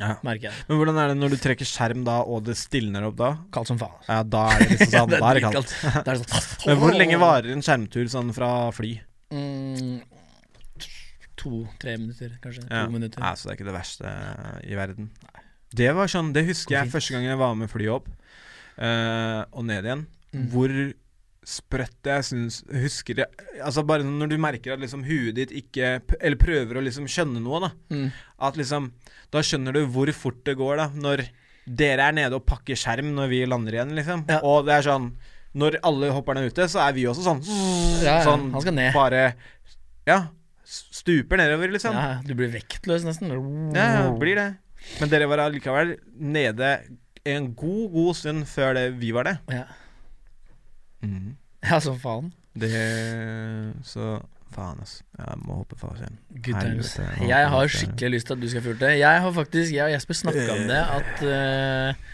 Ja. merker jeg. Men hvordan er det når du trekker skjerm da, og det stilner opp da? Kaldt som faen. Ja, da er det liksom sånn. det da er er det kaldt. Det er sånn Men hvor lenge varer en skjermtur sånn fra fly? Mm, To-tre minutter, kanskje. Ja. To minutter. Ja, så det er ikke det verste i verden. Nei. Det var sånn, det husker jeg første gang jeg var med flyet opp uh, og ned igjen. Mm. Hvor sprøtt jeg syns Husker jeg Altså bare når du merker at liksom huet ditt ikke Eller prøver å liksom skjønne noe, da. Mm. At liksom Da skjønner du hvor fort det går, da. Når dere er nede og pakker skjerm når vi lander igjen, liksom. Ja. Og det er sånn Når alle hopperne er ute, så er vi også sånn Ja, ja, Sånn han skal ned. Bare Ja. Stuper nedover, liksom. Ja, du blir vektløs nesten. Ja, ja, blir det. Men dere var allikevel nede en god, god stund før det vi var det. Ja. Ja, som faen. Det Så faen, ass. Jeg må hoppe. Good times. Helvete, jeg har skikkelig lyst til at du skal det. Jeg har faktisk, jeg og Jesper snakka om det, at eh,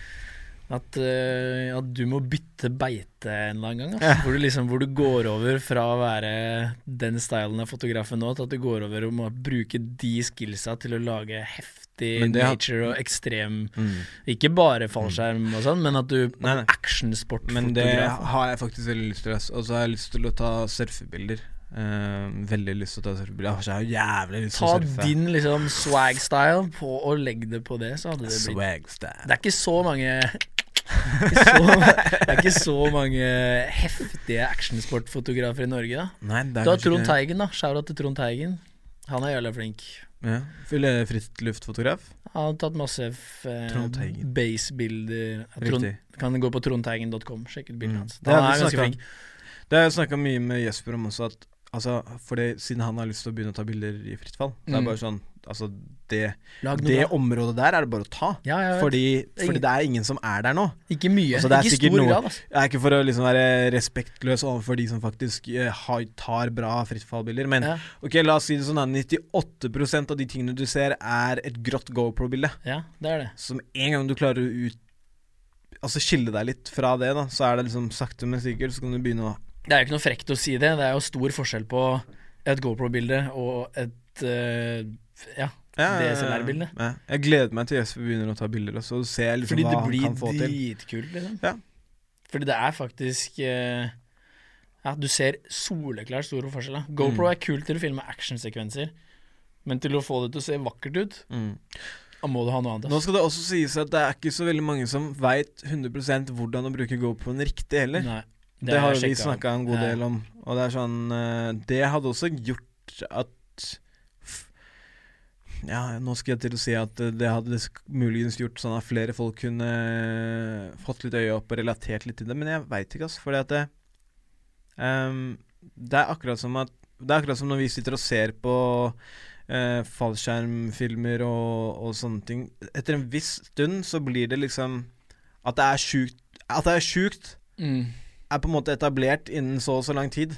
at, uh, at du må bytte beite en eller annen gang. Altså. Hvor, du liksom, hvor du går over fra å være den stylen av fotografen nå, til at du går over og må bruke de skillsa til å lage heftig har- nature og ekstrem Mm. Ikke bare fallskjerm og sånn, men at du. Actionsportfotograf. Men det har jeg faktisk veldig lyst til. Og så har jeg lyst til å ta surfebilder. Uh, veldig lyst til å ta surfebilder. Jeg har jævlig lyst til å surfe. Ta din liksom swag-style og legg det på det, så hadde det blitt Swag style. Det er ikke så mange ikke så, Det er ikke så mange heftige actionsportfotografer i Norge, da. Nei, det er Du har Trond ikke- Teigen, da. Shout-out til Trond Teigen. Han er jævla flink. Ja. Fylle frittluftfotograf. Han har tatt masse eh, base-bilder. Kan gå på trondteigen.com, sjekke ut bildene Mm. hans. Han er ganske flink. Det har jeg snakka mye med Jesper om også, at altså, fordi siden han har lyst til å begynne å ta bilder i fritt fall Det er det bare sånn Altså, det, det området der er det bare å ta. Ja. Fordi, fordi det er ingen som er der nå. Ikke mye. Altså, det er ikke stor noe- grad, altså. Jeg er ikke for å liksom være respektløs overfor de som faktisk uh, tar bra frittfallbilder, men Ja. ok, la oss si det sånn at 98% av de tingene du ser, er et grått GoPro-bilde. ja, det er det. Som en gang du klarer å ut Altså skille deg litt fra det, da, så er det liksom sakte, men sikkert, så kan du begynne å Det er jo ikke noe frekt å si det. Det er jo stor forskjell på et GoPro-bilde og et eh, ja, DSLR-bilde. Ja. Jeg gleder meg til Jesper begynner å ta bilder, og så ser jeg liksom Fordi hva det han blir kan få til. dritkult, liksom. Ja. Fordi det er faktisk eh, Ja, du ser soleklart store forskjeller. GoPro Mm. er kult til å filme actionsekvenser, men til å få det til å se vakkert ut, Mm. da må du ha noe annet. Nå skal det også sies at det er ikke så veldig mange som veit 100% hvordan å bruke GoProen riktig heller. Nei, Det, har jeg vi snakka en god del om. Og det er sånn eh, Det hadde også gjort at Ja, nå skal jeg til å si at eh, det hadde muligens gjort sånn at flere folk kunne eh, fått litt øye opp og relatert litt til det, men jeg veit ikke, altså. Fordi at det um, Det er akkurat som at Det er akkurat som når vi sitter og ser på uh, fallskjermfilmer og, og sånne ting. Etter en viss stund så blir det liksom At det er sjukt At det er sjukt Mm. er på en måte etablert innen så og så lang tid.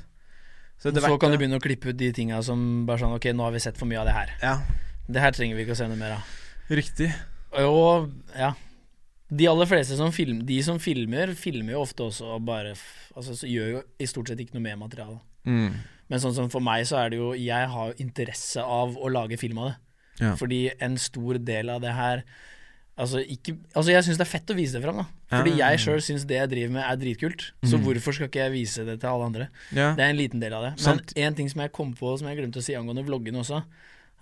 Så så kan du begynne å klippe ut de tinga som bare sånn Ok, nå har vi sett for mye av det her. Ja, Det her trenger vi ikke å se noe mer av. riktig. Og ja De aller fleste som film, De som filmer, filmer jo ofte også og bare Altså så gjør jo i stort sett ikke noe med materialet. Mm. Men sånn som for meg så er det jo Jeg har jo interesse av å lage film av det. Ja. Fordi en stor del av det her Altså, ikke, altså jeg syns det er fett å vise det fram, da. Fordi jeg sjøl syns det jeg driver med er dritkult. Så Mm. hvorfor skal ikke jeg vise det til alle andre? Ja. Det er en liten del av det. Men en ting som jeg kom på som jeg glemte å si angående vloggene også,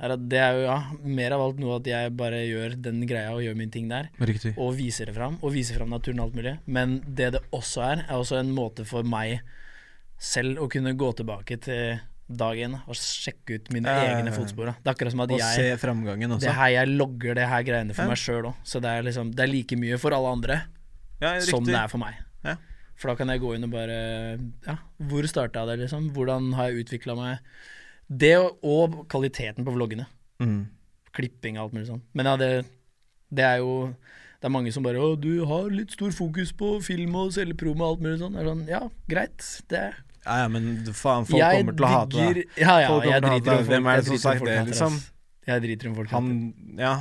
er at det er jo ja, mer av alt noe at jeg bare gjør den greia og gjør min ting der. Riktig. Og viser det fram, og viser fram naturen og alt mulig. Men det det også er, er også en måte for meg selv å kunne gå tilbake til dag én og sjekke ut mine ja. egne fotspor. da. Det er akkurat som at Og se framgangen også. Det her jeg logger det her greiene for Ja. meg sjøl òg. Så det er liksom Det er like mye for alle andre ja, som det er for meg. Ja. For da kan jeg gå inn og bare Ja, hvor starta det, liksom? Hvordan har jeg utvikla meg? Det og, kvaliteten på vloggene. Mm. Klipping og alt mulig sånn. Men ja, det, det er jo Det er mange som bare 'Å, du har litt stor fokus på film og selge promo og alt mulig sånn'. Det er sånn, ja, greit. Det Ja, ja, men faen, folk jeg kommer til å hate deg. Ja, ja, Folk jeg driter i om folk Hvem er det som sagt det, liksom? Jeg driter i om folk. Han Ja.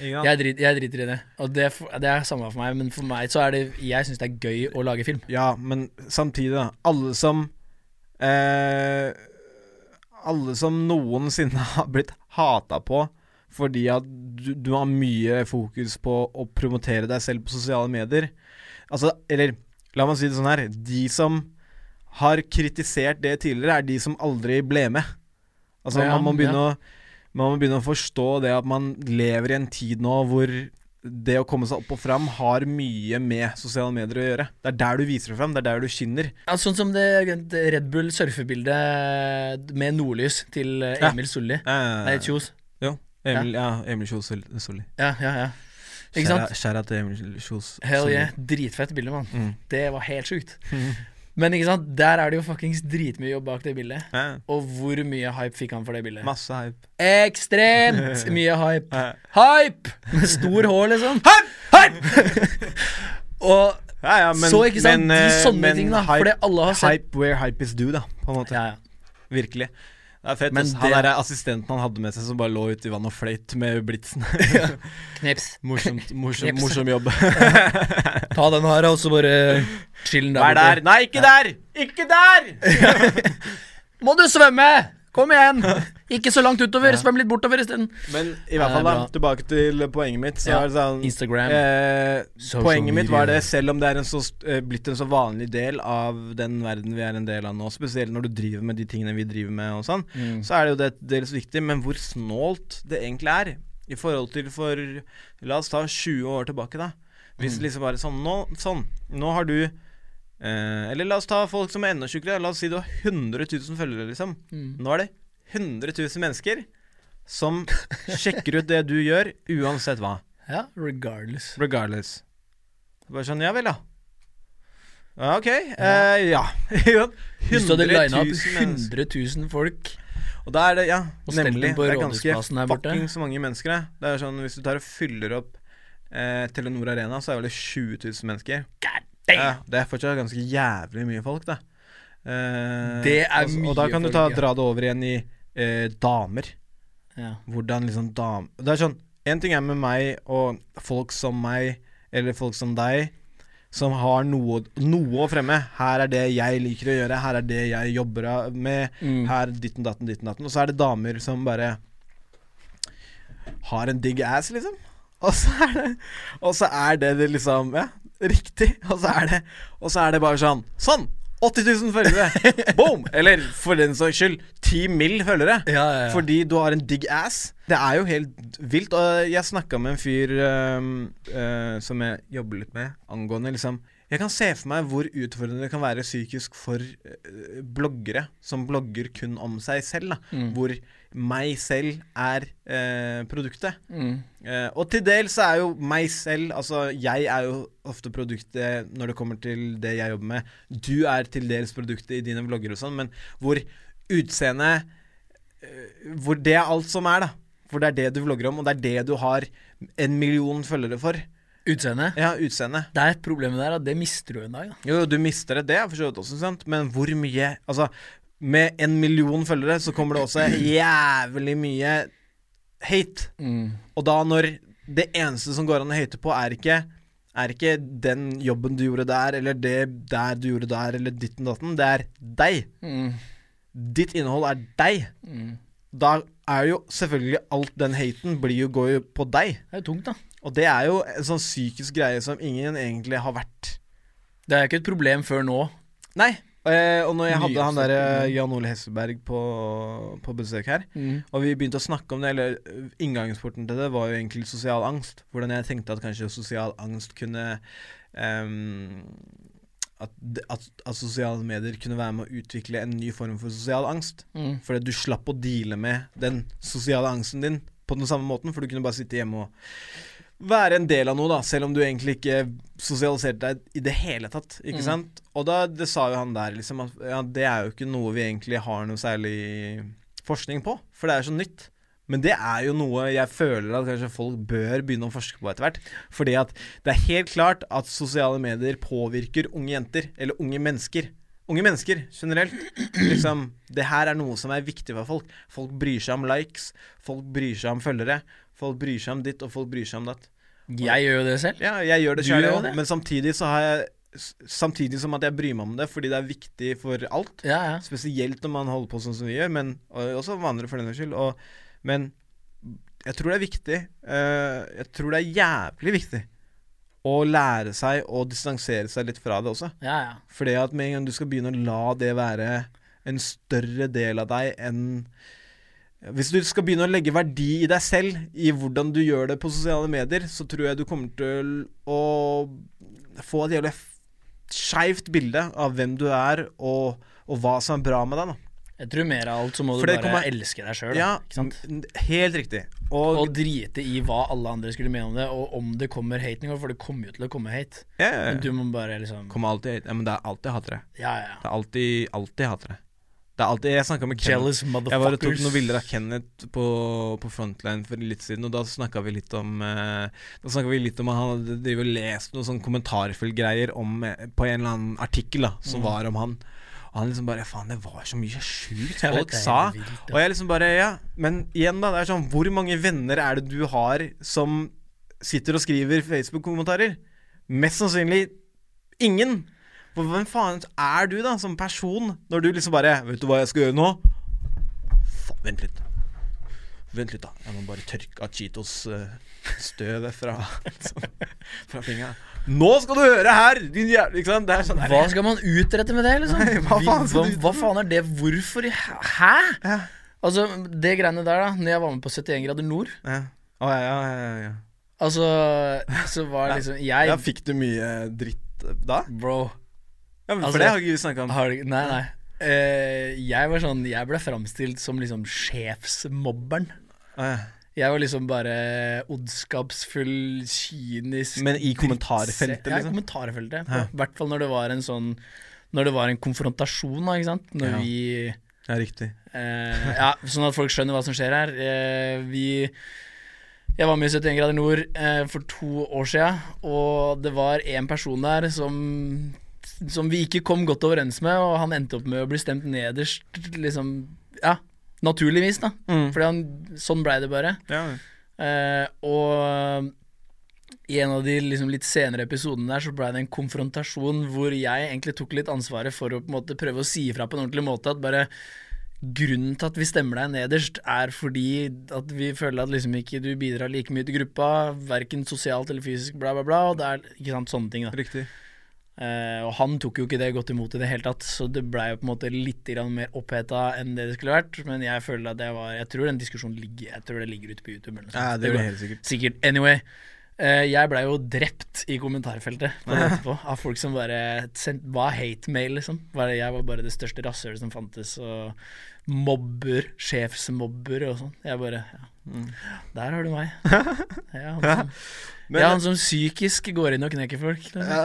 Jeg, drit, jeg driter i det. Og det, er det er samme for meg, men for meg så er det Jeg syns det er gøy å lage film. Ja, men samtidig, da. Alle som eh, Alle som noensinne har blitt hata på fordi at du, du har mye fokus på å promotere deg selv på sosiale medier. Altså, eller la meg si det sånn her. De som har kritisert det tidligere, er de som aldri ble med. Altså, Ja, man, må begynne ja. å, man må begynne å forstå det at man lever i en tid nå hvor det å komme seg opp og fram har mye med sosiale medier å gjøre. Det er der du viser deg fram, det er der du skinner. Ja, sånn som det, det Red Bull surfebildet med nordlys til Emil Ja. Solli. Eh, Nei, Kjos. Jo. Emil, ja. Emil Kjos Solli. Ja, ja, ja. Ikke sant? Skjæra til Emil Kjos Hell yeah. Dritfett bilde, mann. Mm. Det var helt sjukt. Men ikke sant, der er det jo fuckings dritmye jobb bak det bildet. Ja, Og hvor mye hype fikk han for det bildet? masse hype. Ekstremt mye hype. Hype! Med stor H, liksom. Hype! Hype! Og Ja, ja, men, så, ikke sant, men, de eh, sånne men tingene. Hype, Fordi alle har sett hype where hype is due, da, på en måte. ja, ja. Virkelig. Det er fett. Men. Han det- der assistenten han hadde med seg som bare lå ute i vann og fløyt med blitsen. Knips. Morsomt, morsom, Kneps. morsom jobb. Ta den her, og så bare chill den Vær der der! Nei, ikke der! Ikke der! Må du svømme! Kom igjen! Ikke så langt utover. Svøm litt bortover isteden. Men i hvert fall, da. Tilbake til poenget mitt. Så Ja, er det sånn Instagram. Eh, poenget mitt var det, selv om det er en så, eh, blitt en så vanlig del av den verden vi er en del av nå, spesielt når du driver med de tingene vi driver med og sånn, Mm. så er det jo det dels viktig, men hvor snålt det egentlig er i forhold til for La oss ta 20 år tilbake, da. Hvis Mm. liksom bare sånn Nå, sånn, nå har du eh, Eller la oss ta folk som er enda tjukkere. La oss si du har 100 000 følgere, liksom. Mm. Nå er det 100 000 mennesker som sjekker ut det du gjør, uansett hva. Ja, regardless. Regardless. Bare sånn, ja vel, da. Ja, ok. Eh, ja. 100 Hvis du hadde 000 opp mennesker. 100 000 folk Og da er det, ja, nemlig. Det er ganske fuckings mange mennesker, det. Det er sånn, hvis du tar og fyller opp eh, Telenor Arena, så er det vel 20 000 mennesker. God Ja, det er fortsatt ganske jævlig mye folk, da. Eh, Det er mye Og da kan du ta, dra det over igjen i eh, damer. Ja. Hvordan liksom dam... Det er sånn En ting er med meg og folk som meg, eller folk som deg, som har noe, noe å fremme. Her er det jeg liker å gjøre, her er det jeg jobber med. Mm. Her ditten datten, ditten datten. Og så er det damer som bare har en digg ass, liksom. Og så er det Og så er det det liksom Ja, riktig. Og så er det Og så er det bare sånn Sånn! 80 000 følgere! Boom! Eller for den saks skyld 10 mill. følgere. Ja, ja, ja. Fordi du har en digg ass. Det er jo helt vilt. Og jeg snakka med en fyr um, uh, som jeg jobber litt med, angående liksom Jeg kan se for meg hvor utfordrende det kan være psykisk for uh, bloggere som blogger kun om seg selv. Da. Mm. Hvor meg selv er eh, produktet. Mm. Eh, og til dels så er jo meg selv Altså, jeg er jo ofte produktet når det kommer til det jeg jobber med. Du er til dels produktet i dine vlogger og sånn, men hvor utseendet eh, Hvor det er alt som er, da. For det er det du vlogger om, og det er det du har en million følgere for. Utseende. Ja, utseende. Det er et problem der at det mister du en dag. Da. Jo, jo, du mister det, det er for så vidt også sant, men hvor mye Altså, med en million følgere så kommer det også jævlig mye hate. Mm. Og da når det eneste som går an å hate på, er ikke er ikke den jobben du gjorde der, eller det der du gjorde der, eller ditten datten. Det er deg. Mm. Ditt innhold er deg. Mm. Da er jo selvfølgelig alt den haten blir jo, går jo på deg. Det er jo tungt, da. Og det er jo en sånn psykisk greie som ingen egentlig har vært Det er ikke et problem før nå. Nei. Eh, og når jeg hadde han der Jan Ole Hesselberg på, på besøk her, Mm. og vi begynte å snakke om det, eller inngangsporten til det var jo egentlig sosial angst. Hvordan jeg tenkte at kanskje sosial angst kunne um, at, at, at sosiale medier kunne være med å utvikle en ny form for sosial angst. Mm. Fordi du slapp å deale med den sosiale angsten din på den samme måten, for du kunne bare sitte hjemme og være en del av noe, da, selv om du egentlig ikke sosialiserte deg i det hele tatt. Ikke Mm. sant? Og da, det sa jo han der, liksom, at ja, det er jo ikke noe vi egentlig har noe særlig forskning på, for det er jo så nytt. Men det er jo noe jeg føler at kanskje folk bør begynne å forske på etter hvert. Fordi at det er helt klart at sosiale medier påvirker unge jenter, eller unge mennesker. Unge mennesker generelt. Liksom, det her er noe som er viktig for folk. Folk bryr seg om likes, folk bryr seg om følgere. Folk bryr seg om ditt, og folk bryr seg om datt. Jeg gjør jo det selv. Ja, jeg gjør det selv, gjør det. men samtidig så har jeg Samtidig som at jeg bryr meg om det, fordi det er viktig for alt. Ja, ja. Spesielt når man holder på sånn som vi gjør, men og også om for den skyld. Og, men Jeg tror det er viktig. Uh, jeg tror det er jævlig viktig å lære seg å distansere seg litt fra det også. Ja, ja. Fordi at med en gang du skal begynne å la det være en større del av deg enn Hvis du skal begynne å legge verdi i deg selv, i hvordan du gjør det på sosiale medier, så tror jeg du kommer til å få et jævlig skeivt bilde av hvem du er, og, og hva som er bra med deg. da Jeg tror mer av alt så må For du bare kommer- elske deg sjøl. Ja, helt riktig. Og, Og drite i hva alle andre skulle mene om det, og om det kommer hate for det kommer jo til å komme hate. ja, ja, Men du må bare liksom Kommer alltid ja, Men det er alltid hatere. Ja, ja. Det er alltid, alltid hatere. Det er alltid Jeg snakka med Kenneth. Jealous Jeg bare tok noen bilder av Kenneth på, på Frontline for litt siden, og da snakka vi litt om eh, Da snakket vi litt om at han hadde drevet og lest noen sånn kommentarfeltgreier om, eh, på en eller annen artikkel da som Mm. var om han. Og han liksom bare Faen, det var så mye sjukt folk sa. Og jeg liksom bare Ja, men igjen, da. Det er sånn Hvor mange venner er det du har som sitter og skriver Facebook-kommentarer? Mest sannsynlig ingen. For hvem faen er du, da, som person, når du liksom bare Vet du hva jeg skal gjøre nå? Faen, vent litt. Vent litt, da. Jeg må bare tørke av Cheetos-støvet fra, fra fingeren. Nå skal du høre her, din jævla? Det sånn Hva skal man utrette med det, liksom? Nei, hva faen hva, hva faen er det? Hvorfor i Hæ? Ja. Altså, det greiene der, da, når jeg var med på 71 grader nord Ja. Oh, ja, ja, ja, ja. Altså, så var liksom Jeg ja. Fikk du mye dritt eh, da? Bro, Ja, men Altså, For det har ikke vi snakka om. har Nei, nei. Uh, jeg var sånn Jeg ble framstilt som liksom sjefsmobberen. Ja. Jeg var liksom bare ondskapsfull, kynisk Men i kommentarfeltet, liksom? Ja, i liksom? kommentarfeltet. Ja. I hvert fall når det var en sånn Når det var en konfrontasjon, da, ikke sant. Når Ja. vi Ja, riktig. eh, Ja, sånn at folk skjønner hva som skjer her. Eh, vi Jeg var med i 71 grader nord eh, for to år sia, og det var én person der som som vi ikke kom godt overens med, og han endte opp med å bli stemt nederst, liksom Ja, naturligvis, da. Mm. Fordi han, sånn blei det bare. Ja. Eh, og i en av de liksom litt senere episodene der så ble det en konfrontasjon hvor jeg egentlig tok litt ansvaret for å på en måte prøve å si ifra på en ordentlig måte at bare Grunnen til at vi stemmer deg nederst, er fordi at vi føler at liksom ikke du bidrar like mye til gruppa, verken sosialt eller fysisk, bla, bla, bla. Og det er ikke sant, sånne ting, da. Riktig. Eh, og han tok jo ikke det godt imot i det hele tatt, så det blei jo på en måte litt mer oppheta enn det det skulle vært. Men jeg føler at det var Jeg tror den diskusjonen ligger Jeg tror det ligger ute på YouTube. Eller noe sånt. Ja, det det helt sikkert. Sikkert. Anyway. uh, jeg blei jo drept i kommentarfeltet på det etterpå av folk som bare sendt, var hate-mail, liksom. Jeg var bare det største rasshølet som fantes, og mobber, sjefsmobber og sånn. Jeg bare ja. Der har du meg. Jeg er han som, jeg er han som psykisk går inn og knekker folk. Liksom. Ja.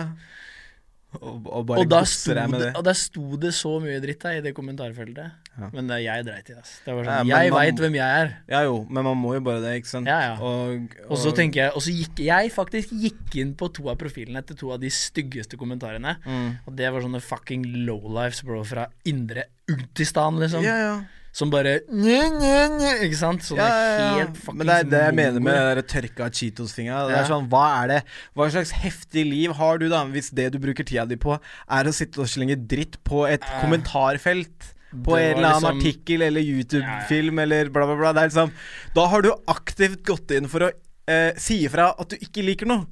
Og, og Og, da sto det, det. og da sto det så mye dritt der i det kommentarfeltet. Ja. Men det, jeg dreit i det. Altså. Det var sånn, ja, jeg veit hvem jeg er. Ja jo, men man må jo bare det, ikke sant? Ja, ja. Og, Og så tenker jeg Og så gikk jeg faktisk gikk inn på to av profilene til to av de styggeste kommentarene. mm. Og det var sånne fucking lowlifes, bro, fra indre Ultistan, liksom. Ja, ja. Som bare nye, nye, nye, Ikke sant? Sånn ja, ja, ja. helt fuckings Men det er det jeg mener med den tørka Cheetos-tinga. Det Ja. er sånn, hva er det Hva slags heftig liv har du, da, hvis det du bruker tida di på, er å sitte og slenge dritt på et Ja. kommentarfelt? På en eller annen liksom- artikkel eller YouTube-film eller bla, bla, bla. Det er liksom Da har du aktivt gått inn for å eh, si ifra at du ikke liker noe.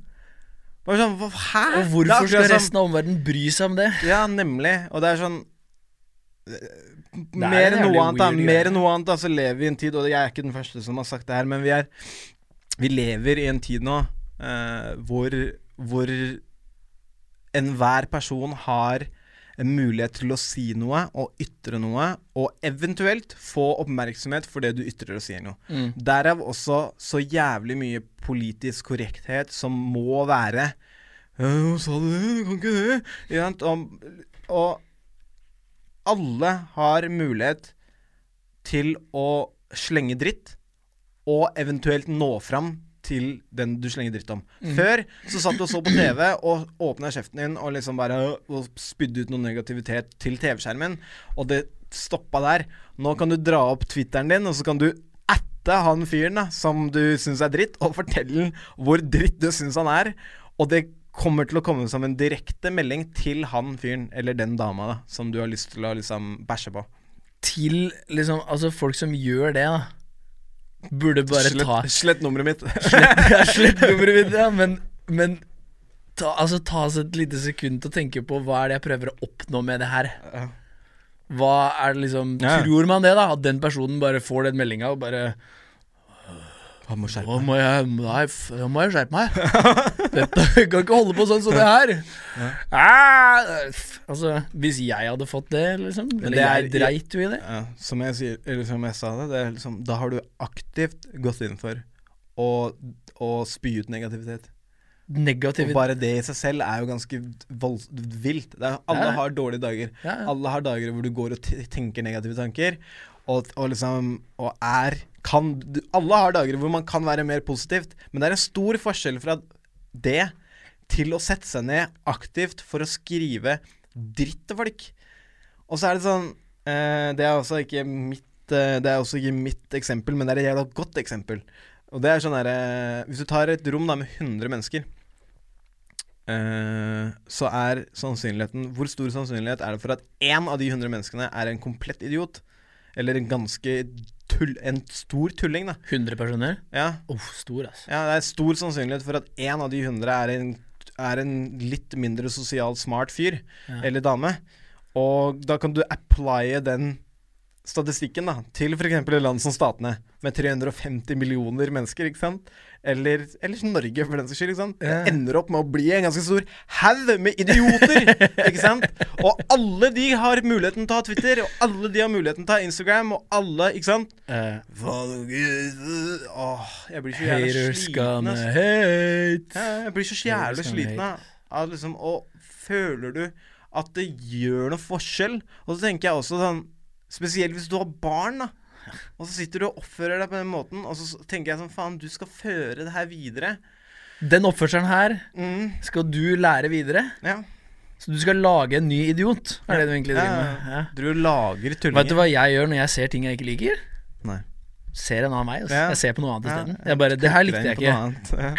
Bare sånn, hva, hæ? Og hvorfor skal resten av omverdenen bry seg om det? Ja, nemlig. Og det er sånn Mer enn noe annet. Mer enn noe annet, da, så lever vi i en tid, og jeg er ikke den første som har sagt det her, men vi er Vi lever i en tid nå uh, hvor Hvor enhver person har en mulighet til å si noe og ytre noe, og eventuelt få oppmerksomhet for det du ytrer og sier noe. Mm. Derav også så jævlig mye politisk korrekthet som må være Hva Sa? Du kan ikke det. Og, og alle har mulighet til å slenge dritt, og eventuelt nå fram til den du slenger dritt om. Før så satt du og så på TV og åpna kjeften din og liksom bare og spydde ut noe negativitet til TV-skjermen, og det stoppa der. Nå kan du dra opp Twitteren din, og så kan du atte han fyren da, som du syns er dritt, og fortelle hvor dritt du syns han er. Og det kommer til å komme som en direkte melding til han fyren, eller den dama, da, som du har lyst til å liksom bæsje på. Til liksom Altså folk som gjør det, da. burde bare slett, ta slett nummeret mitt. Slett, ja, slett nummeret mitt, ja, men, men ta, altså, ta oss et lite sekund til å tenke på hva er det jeg prøver å oppnå med det her. Hva er det liksom Ja. Tror man det, da? At den personen bare får den meldinga og bare Han må skjerpe meg. må jeg, nei, nå må jeg skjerpe meg. Dette jeg kan ikke holde på sånn som det her. Ah, altså, hvis jeg hadde fått det, liksom Eller det er- jeg dreit jo i det. Ja, som jeg sier, eller som jeg sa det, det liksom, da har du aktivt gått inn for å, å spy ut negativitet. Og bare det i seg selv er jo ganske volds vilt. Det er, alle Ja. har dårlige dager. ja, ja. Alle har dager hvor du går og tenker negative tanker, og, og liksom Og er kan, Alle har dager hvor man kan være mer positivt, men det er en stor forskjell fra det til å sette seg ned aktivt for å skrive dritt til folk. Og så er det sånn eh, Det er også ikke mitt eh, Det er også ikke mitt eksempel, men det er et jævla godt eksempel. Og det er sånn derre Hvis du tar et rom da med 100 mennesker, eh, så er sannsynligheten Hvor stor sannsynlighet er det for at én av de 100 menneskene er en komplett idiot? Eller en ganske tull... En stor tulling, da. 100 personer? Ja, Oh, stor, altså. ja det er stor sannsynlighet for at én av de 100 er en, er en litt mindre sosialt smart fyr Ja. eller dame. Og da kan du applye den statistikken da til f.eks. land som Statene, med 350 millioner mennesker, ikke sant? Eller, eller Norge, for den saks skyld. ikke sant? Ja. Ender opp med å bli en ganske stor haug med idioter! ikke sant? Og alle de har muligheten til å ha Twitter, og alle de har muligheten til å ha Instagram, og alle, ikke sant? Uh, Åh, jeg blir så jævlig sliten. Ja, jeg blir så jævlig sliten av liksom Og føler du at det gjør noe forskjell? Og så tenker jeg også sånn Spesielt hvis du har barn, da. Og så sitter du og oppfører deg på den måten, og så tenker jeg sånn Faen, du skal føre det her videre. Den oppførselen her Mm, skal du lære videre. ja. Så du skal lage en ny idiot, er det du egentlig driver med. Ja. Du lager tullinger. Vet du hva jeg gjør når jeg ser ting jeg ikke liker? Nei. Ser en annen vei. Altså. Ja. Jeg ser på noe annet Ja. isteden. Jeg bare, det her likte jeg ikke. Ja.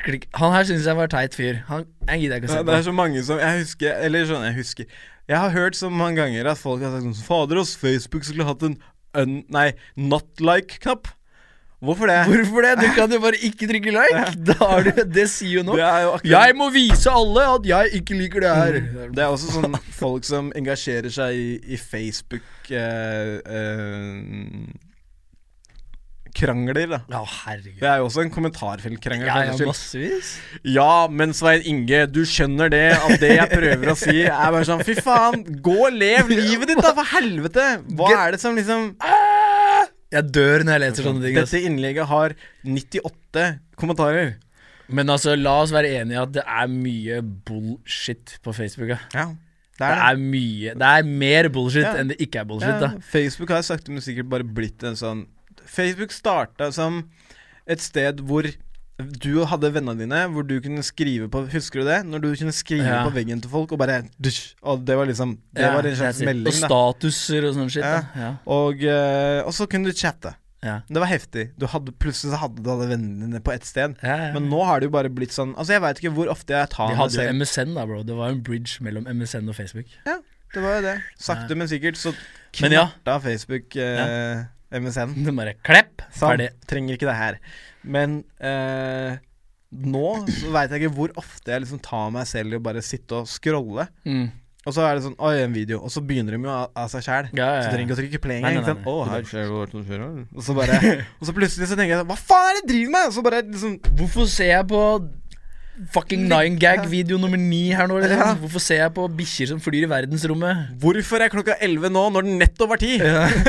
Han her syns jeg var teit fyr. Han jeg gidder ikke å Ja, på. det er så mange som Jeg husker Eller sånn, jeg husker Jeg har hørt så mange ganger at folk har sagt sånn Fader, oss, Facebook skulle hatt en un, Nei, not like-knapp. Hvorfor det? Hvorfor det? Du kan jo bare ikke trykke like. Da har du, det sier jo noe. Jo akkurat Jeg må vise alle at jeg ikke liker det her. Det er også sånn folk som engasjerer seg i, i Facebook eh, eh, Krangler, da. Ja, herregud. Det er jo også en kommentarfeltkrangel. Ja, ja, massevis. Ja, men Svein Inge, du skjønner det at det jeg prøver å si, er bare sånn Fy faen, gå og lev livet ditt, da, for helvete! Hva er det som liksom Jeg dør når jeg leser sånne ting. Dette innlegget har 98 kommentarer. Men altså, la oss være enige i at det er mye bullshit på Facebook. Ja. Ja, Det er mye Det er mer bullshit Ja. enn det ikke er bullshit. Ja, da Facebook har sakte, men sikkert bare blitt en sånn Facebook starta som et sted hvor du hadde vennene dine, hvor du kunne skrive på Husker du det? Når du kunne skrive Ja. på veggen til folk, og bare dusj, Og det var liksom Det Ja, var en slags melding, Og statuser og sånn shit. Ja. Ja. Og, eh, og så kunne du chatte. Ja. Det var heftig. Du hadde, plutselig så hadde du alle vennene dine på ett sted. Ja, ja. Men nå har det jo bare blitt sånn Altså Jeg veit ikke hvor ofte jeg tar De hadde jo MSN, da, bro. Det var en bridge mellom MSN og Facebook. Ja, Det var jo det. Sakte, Ja. men sikkert så ja. knerta Facebook eh, MSN. Det bare klepp, ferdig. Trenger ikke det her. Men eh, nå så veit jeg ikke hvor ofte jeg liksom tar meg selv i å bare sitte og scrolle. Mm. Og så er det sånn Oi, en video. Og så begynner de jo av, av seg sjæl. Ja, ja, Så ja. Så trenger ikke å trykke play engang. Og så bare Og så plutselig så tenker jeg sånn Hva faen er det jeg driver med? Og så bare liksom Hvorfor ser jeg på fucking Nine Gag-video nummer ni her nå? Liksom? Ja. Hvorfor ser jeg på bikkjer som flyr i verdensrommet? Hvorfor er klokka 11 nå, når den nettopp var 10?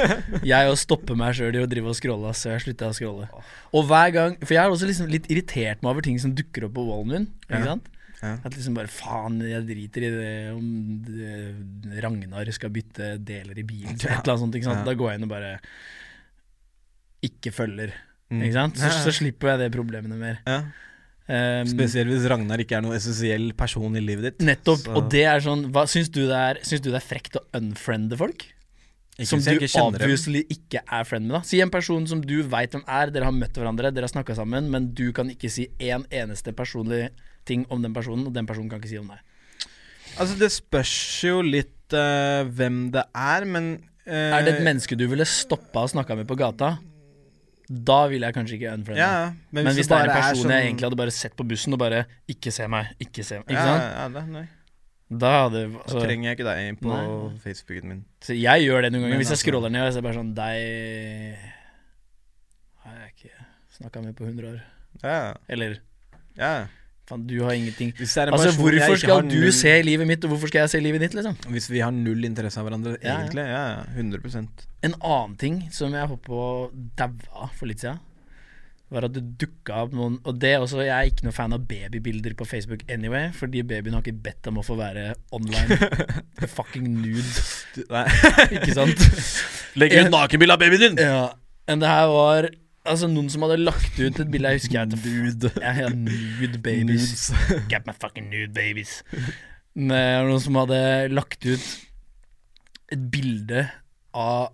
Jeg stopper stoppe meg sjøl i å drive og scrolle, så jeg slutta å scrolle. Og hver gang For jeg har også liksom litt irritert meg over ting som dukker opp på wallen min. Ikke Ja. sant? Ja. At liksom bare faen, jeg driter i det om det, Ragnar skal bytte deler i bilen. Ja. Et eller annet sånt. Ikke sant? Ja. Da går jeg inn og bare ikke følger. Mm. Ikke sant? Så, Ja, ja. så slipper jeg det problemene mer. Ja. Um, Spesielt hvis Ragnar ikke er noen essensiell person i livet ditt. Nettopp. Så- Og det er sånn hva, Syns du det er, syns du det er frekt å unfriende folk? Ikke som du kjenner dem. ikke er friend med. da Si en person som du veit hvem er, dere har møtt hverandre, dere har snakka sammen, men du kan ikke si én eneste personlig ting om den personen, og den personen kan ikke si om deg. Altså, det spørs jo litt uh, hvem det er, men uh, Er det et menneske du ville stoppa og snakka med på gata? Da vil jeg kanskje ikke unfriende. Ja, ja. Men, hvis, det er en person person sånn- jeg egentlig hadde bare sett på bussen og bare Ikke se meg, ikke se meg. Ikke ja, sant? Ja, det, nei. Da hadde Da altså, trenger jeg ikke deg på Nei. Facebooken min. så Jeg gjør det noen ganger. Men Hvis jeg altså- scroller ned og ser bare sånn Deg har jeg ikke snakka med på 100 år. Ja, Eller ja. Faen, du har ingenting Altså, hvorfor skal du null- se livet mitt, og hvorfor skal jeg se livet ditt, liksom? Hvis vi har null interesse av hverandre, Ja, egentlig. Ja, ja. 100 En annen ting som jeg holdt på å daue for litt siden, var at det dukka opp noen Og det også, jeg er ikke noe fan av babybilder på Facebook anyway, fordi babyen har ikke bedt om å få være online. Fucking nude, Nei. ikke sant? Legg ut nakenbilde av babyen din! Ja. Men det her var Altså noen som hadde lagt ut et bilde Jeg husker jeg Nude. Ja, ja, nude babies. Get my fucking nude babies. Er noen som hadde lagt ut et bilde av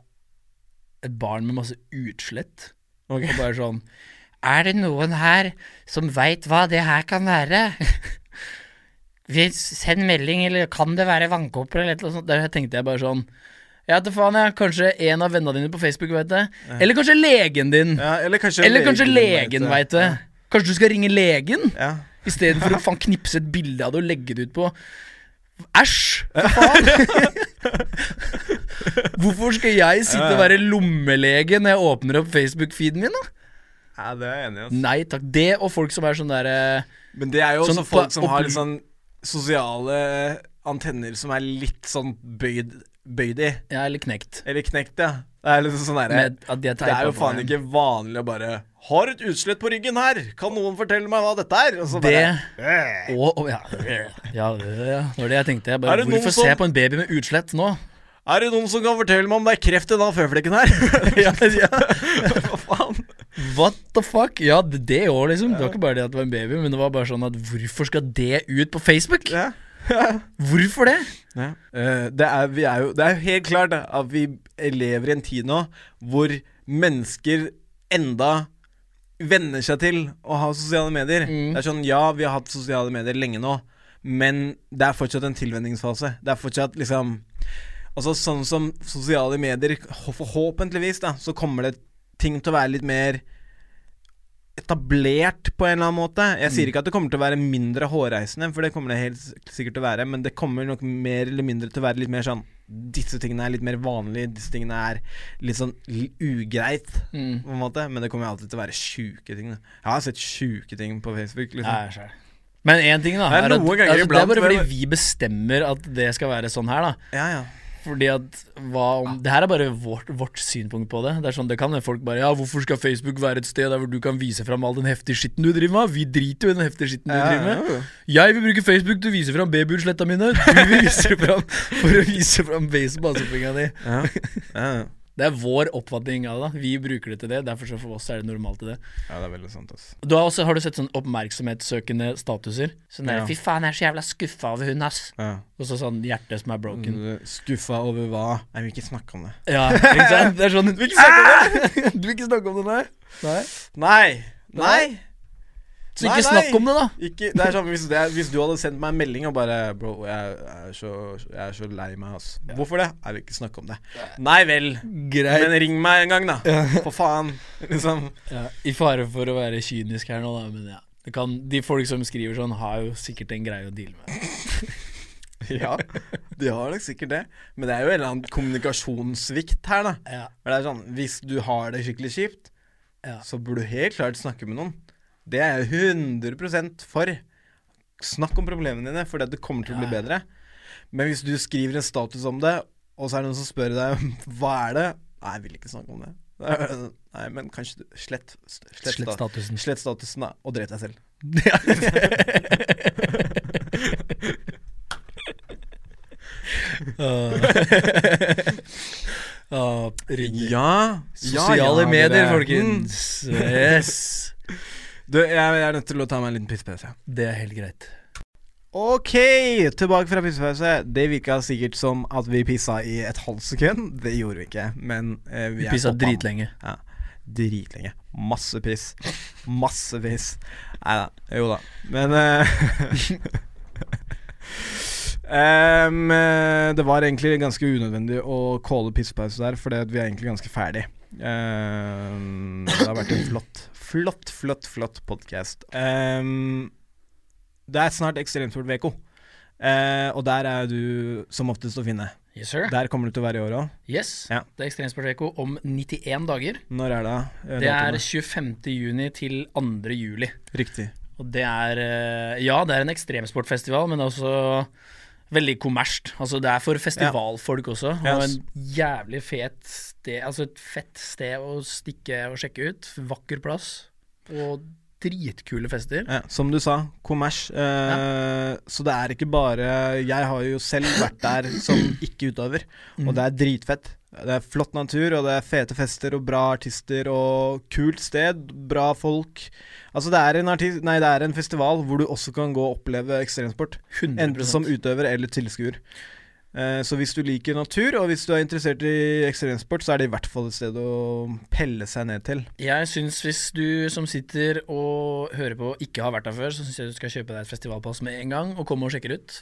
et barn med masse utslett. Og bare sånn Er det noen her som veit hva det her kan være? Send melding, eller kan det være vannkopper, eller noe sånt. Der tenkte jeg bare sånn Ja, til faen, jeg. Kanskje en av vennene dine på Facebook vet det. Eller kanskje legen din. Ja, eller kanskje Eller kanskje legen vet det. Kanskje du skal ringe legen? Ja. Istedenfor å faen knipse et bilde av det og legge det ut på Æsj! Faen! Hvorfor skal jeg sitte og være lommelege når jeg åpner opp Facebook-feeden min, da? ja, det er jeg enig i. Nei takk. Det og folk som er sånn derre Men det er jo Sånn også folk som har litt sånn sosiale antenner som er litt sånn bøyd, bøyd i. Ja, eller knekt. Eller knekt, ja. Det er liksom sånn der, Med de Det er jo faen ikke vanlig å bare Har et utslett på ryggen her! Kan noen fortelle meg hva dette er? Og Det bare og, og ja, ja, ja, det var det jeg tenkte. Jeg bare, hvorfor som- se på en baby med utslett nå? Er det noen som kan fortelle meg om det er kreft i den føflekken her? Ja, ja. Hva faen? What the fuck? Ja, det, det òg, liksom. Det var ikke bare det at det var en baby, men det var bare sånn at hvorfor skal det ut på Facebook? Ja. Hvorfor det? Ja. Uh, det, er, vi er jo, det er jo helt klart da, at vi lever i en tid nå hvor mennesker enda venner seg til å ha sosiale medier. Mm. Det er sånn, Ja, vi har hatt sosiale medier lenge nå, men det er fortsatt en tilvenningsfase. Det er fortsatt liksom Altså Sånn som sosiale medier Forhåpentligvis da så kommer det ting til å være litt mer etablert på en eller annen måte. Jeg sier ikke at det kommer til å være mindre hårreisende, for det kommer det helt sikkert til å være, men det kommer nok mer eller mindre til å være litt mer sånn Disse tingene er litt mer vanlige, disse tingene er litt sånn ugreit, Mm. på en måte. Men det kommer alltid til å være sjuke ting. da. Jeg har sett sjuke ting på Facebook. liksom Ja, jeg. Men én ting, da. Det er at- altså, det er bare fordi vi bestemmer at det skal være sånn her, da. Ja, ja. Fordi at hva om Det her er bare vårt, vårt synspunkt på det. Det er sånn, det kan folk bare Ja, hvorfor skal Facebook være et sted der hvor du kan vise fram all den heftige skitten du driver med? Vi driter jo i den heftige skitten du driver med. Jeg vil bruke Facebook til å vise fram babyutsletta mine. Du vil vise fram for å vise fram baseballspinga di. ja. ja. Det er vår oppfatning av det. Vi bruker det til det. Derfor så for oss er det normalt til det. ja, det er veldig sant, ass. Du har, også, har du sett sånn oppmerksomhetssøkende statuser? Sånn der, Ja. Fy faen, jeg er så jævla skuffa over hun, ass. Ja. Og så sånn hjerte som er broken. Skuffa over hva? Jeg vil ikke snakke om det. Ja, ikke sant? Det er sånn Du vil ikke snakke om det? Du vil ikke snakke om det, nei? nei? Nei! Nei! Så ikke nei. snakk om det, da. Ikke, det er sånn, hvis, det, er- hvis du hadde sendt meg en melding og bare Bro, jeg, er så, jeg er så lei meg, altså. Hvorfor det? Jeg vil ikke snakke om det. Nei vel. Greit. Men ring meg en gang, da. For faen. Liksom. Ja, I fare for å være kynisk her nå, da, men ja. Det kan, de folk som skriver sånn, har jo sikkert en greie å deale med. Ja, de har nok sikkert det. Men det er jo en eller annen kommunikasjonssvikt her, da. Ja, Men det er sånn, Hvis du har det skikkelig kjipt, ja. så burde du helt klart snakke med noen. Det er jeg 100 for. Snakk om problemene dine, for det kommer til å bli Ja, ja. bedre. Men hvis du skriver en status om det, og så er det noen som spør deg hva er det Nei, jeg vil ikke snakke om det. Nei, men kanskje du Slett, slett, Slett statusen. Slett statusen, da, og drep deg selv. uh, uh, Ja! Sosiale medier, folkens. Yes. Du, jeg, jeg er nødt til å ta meg en liten pissepause. Det er helt greit. Ok, tilbake fra pissepause. Det virka sikkert som at vi pissa i et halvt sekund. Det gjorde vi ikke, men eh, vi Vi pissa dritlenge. Ja, dritlenge. Masse piss. Masse piss. Nei da. Jo da. Men eh, eh, det var egentlig ganske unødvendig å calle pissepause der, for vi er egentlig ganske ferdig. Um, det har vært en flott, flott, flott, flott podkast. det er snart Ekstremsport-VK, uh, og der er du som oftest å finne. Yes, sir. Der kommer du til å være i år òg. Yes. Ja. Det er Ekstremsportveko om 91 dager. Når er det? eh, Det er datoene? 25. juni til 2. juli. Riktig. Og det er eh, Ja, det er en ekstremsportfestival, men også veldig kommersielt. Altså, det er for festivalfolk også, og yes. en jævlig fet sted Altså et fett sted å stikke og sjekke ut. Vakker plass. Og dritkule fester. Ja, som du sa, kommers. Eh, Så det er ikke bare Jeg har jo selv vært der som ikke-utøver, og det er dritfett. Det er flott natur, og det er fete fester og bra artister og kult sted. Bra folk. Altså, det er en, artist, nei, det er en festival hvor du også kan gå og oppleve ekstremsport. 100 Enten som utøver eller tilskuer. Eh, Så hvis du liker natur, og hvis du er interessert i ekstremsport, så er det i hvert fall et sted å pelle seg ned til. Jeg syns hvis du som sitter og hører på ikke har vært der før, så syns jeg du skal kjøpe deg et festivalpass med en gang og komme og sjekke ut.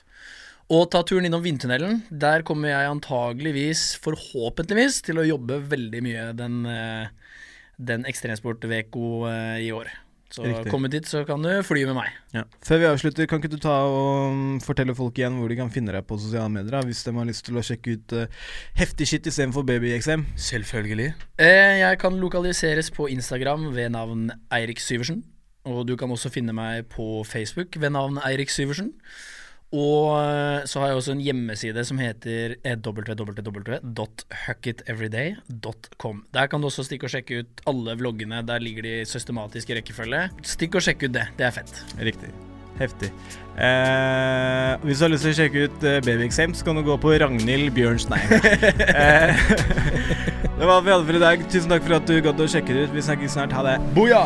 Og ta turen innom Vindtunnelen. Der kommer jeg antageligvis, forhåpentligvis, til å jobbe veldig mye den, eh, den Ekstremsport-VK eh, i år. Så Riktig. kom dit, så kan du fly med meg. Ja. Før vi avslutter, kan ikke du ta og fortelle folk igjen hvor de kan finne deg på sosiale medier, hvis de har lyst til å sjekke ut uh, heftig shit istedenfor baby-XM? Selvfølgelig. Eh, jeg kan lokaliseres på Instagram ved navn Eirik Syversen. Og du kan også finne meg på Facebook ved navn Eirik Syversen. Og eh, så har jeg også en hjemmeside som heter eh, www.huckiteveryday.com. Der kan du også stikke og sjekke ut alle vloggene. Der ligger de systematisk i rekkefølge. Stikk og sjekk ut det. Det er fett. Riktig. Heftig. Eh, hvis du har lyst til å sjekke ut eh, baby-XM, så kan du gå på Ragnhild Bjørns Nei. eh, det var alt vi hadde for i dag. Tusen takk for at du gadd å sjekke det ut. Vi snakkes snart. Ha det. Boja!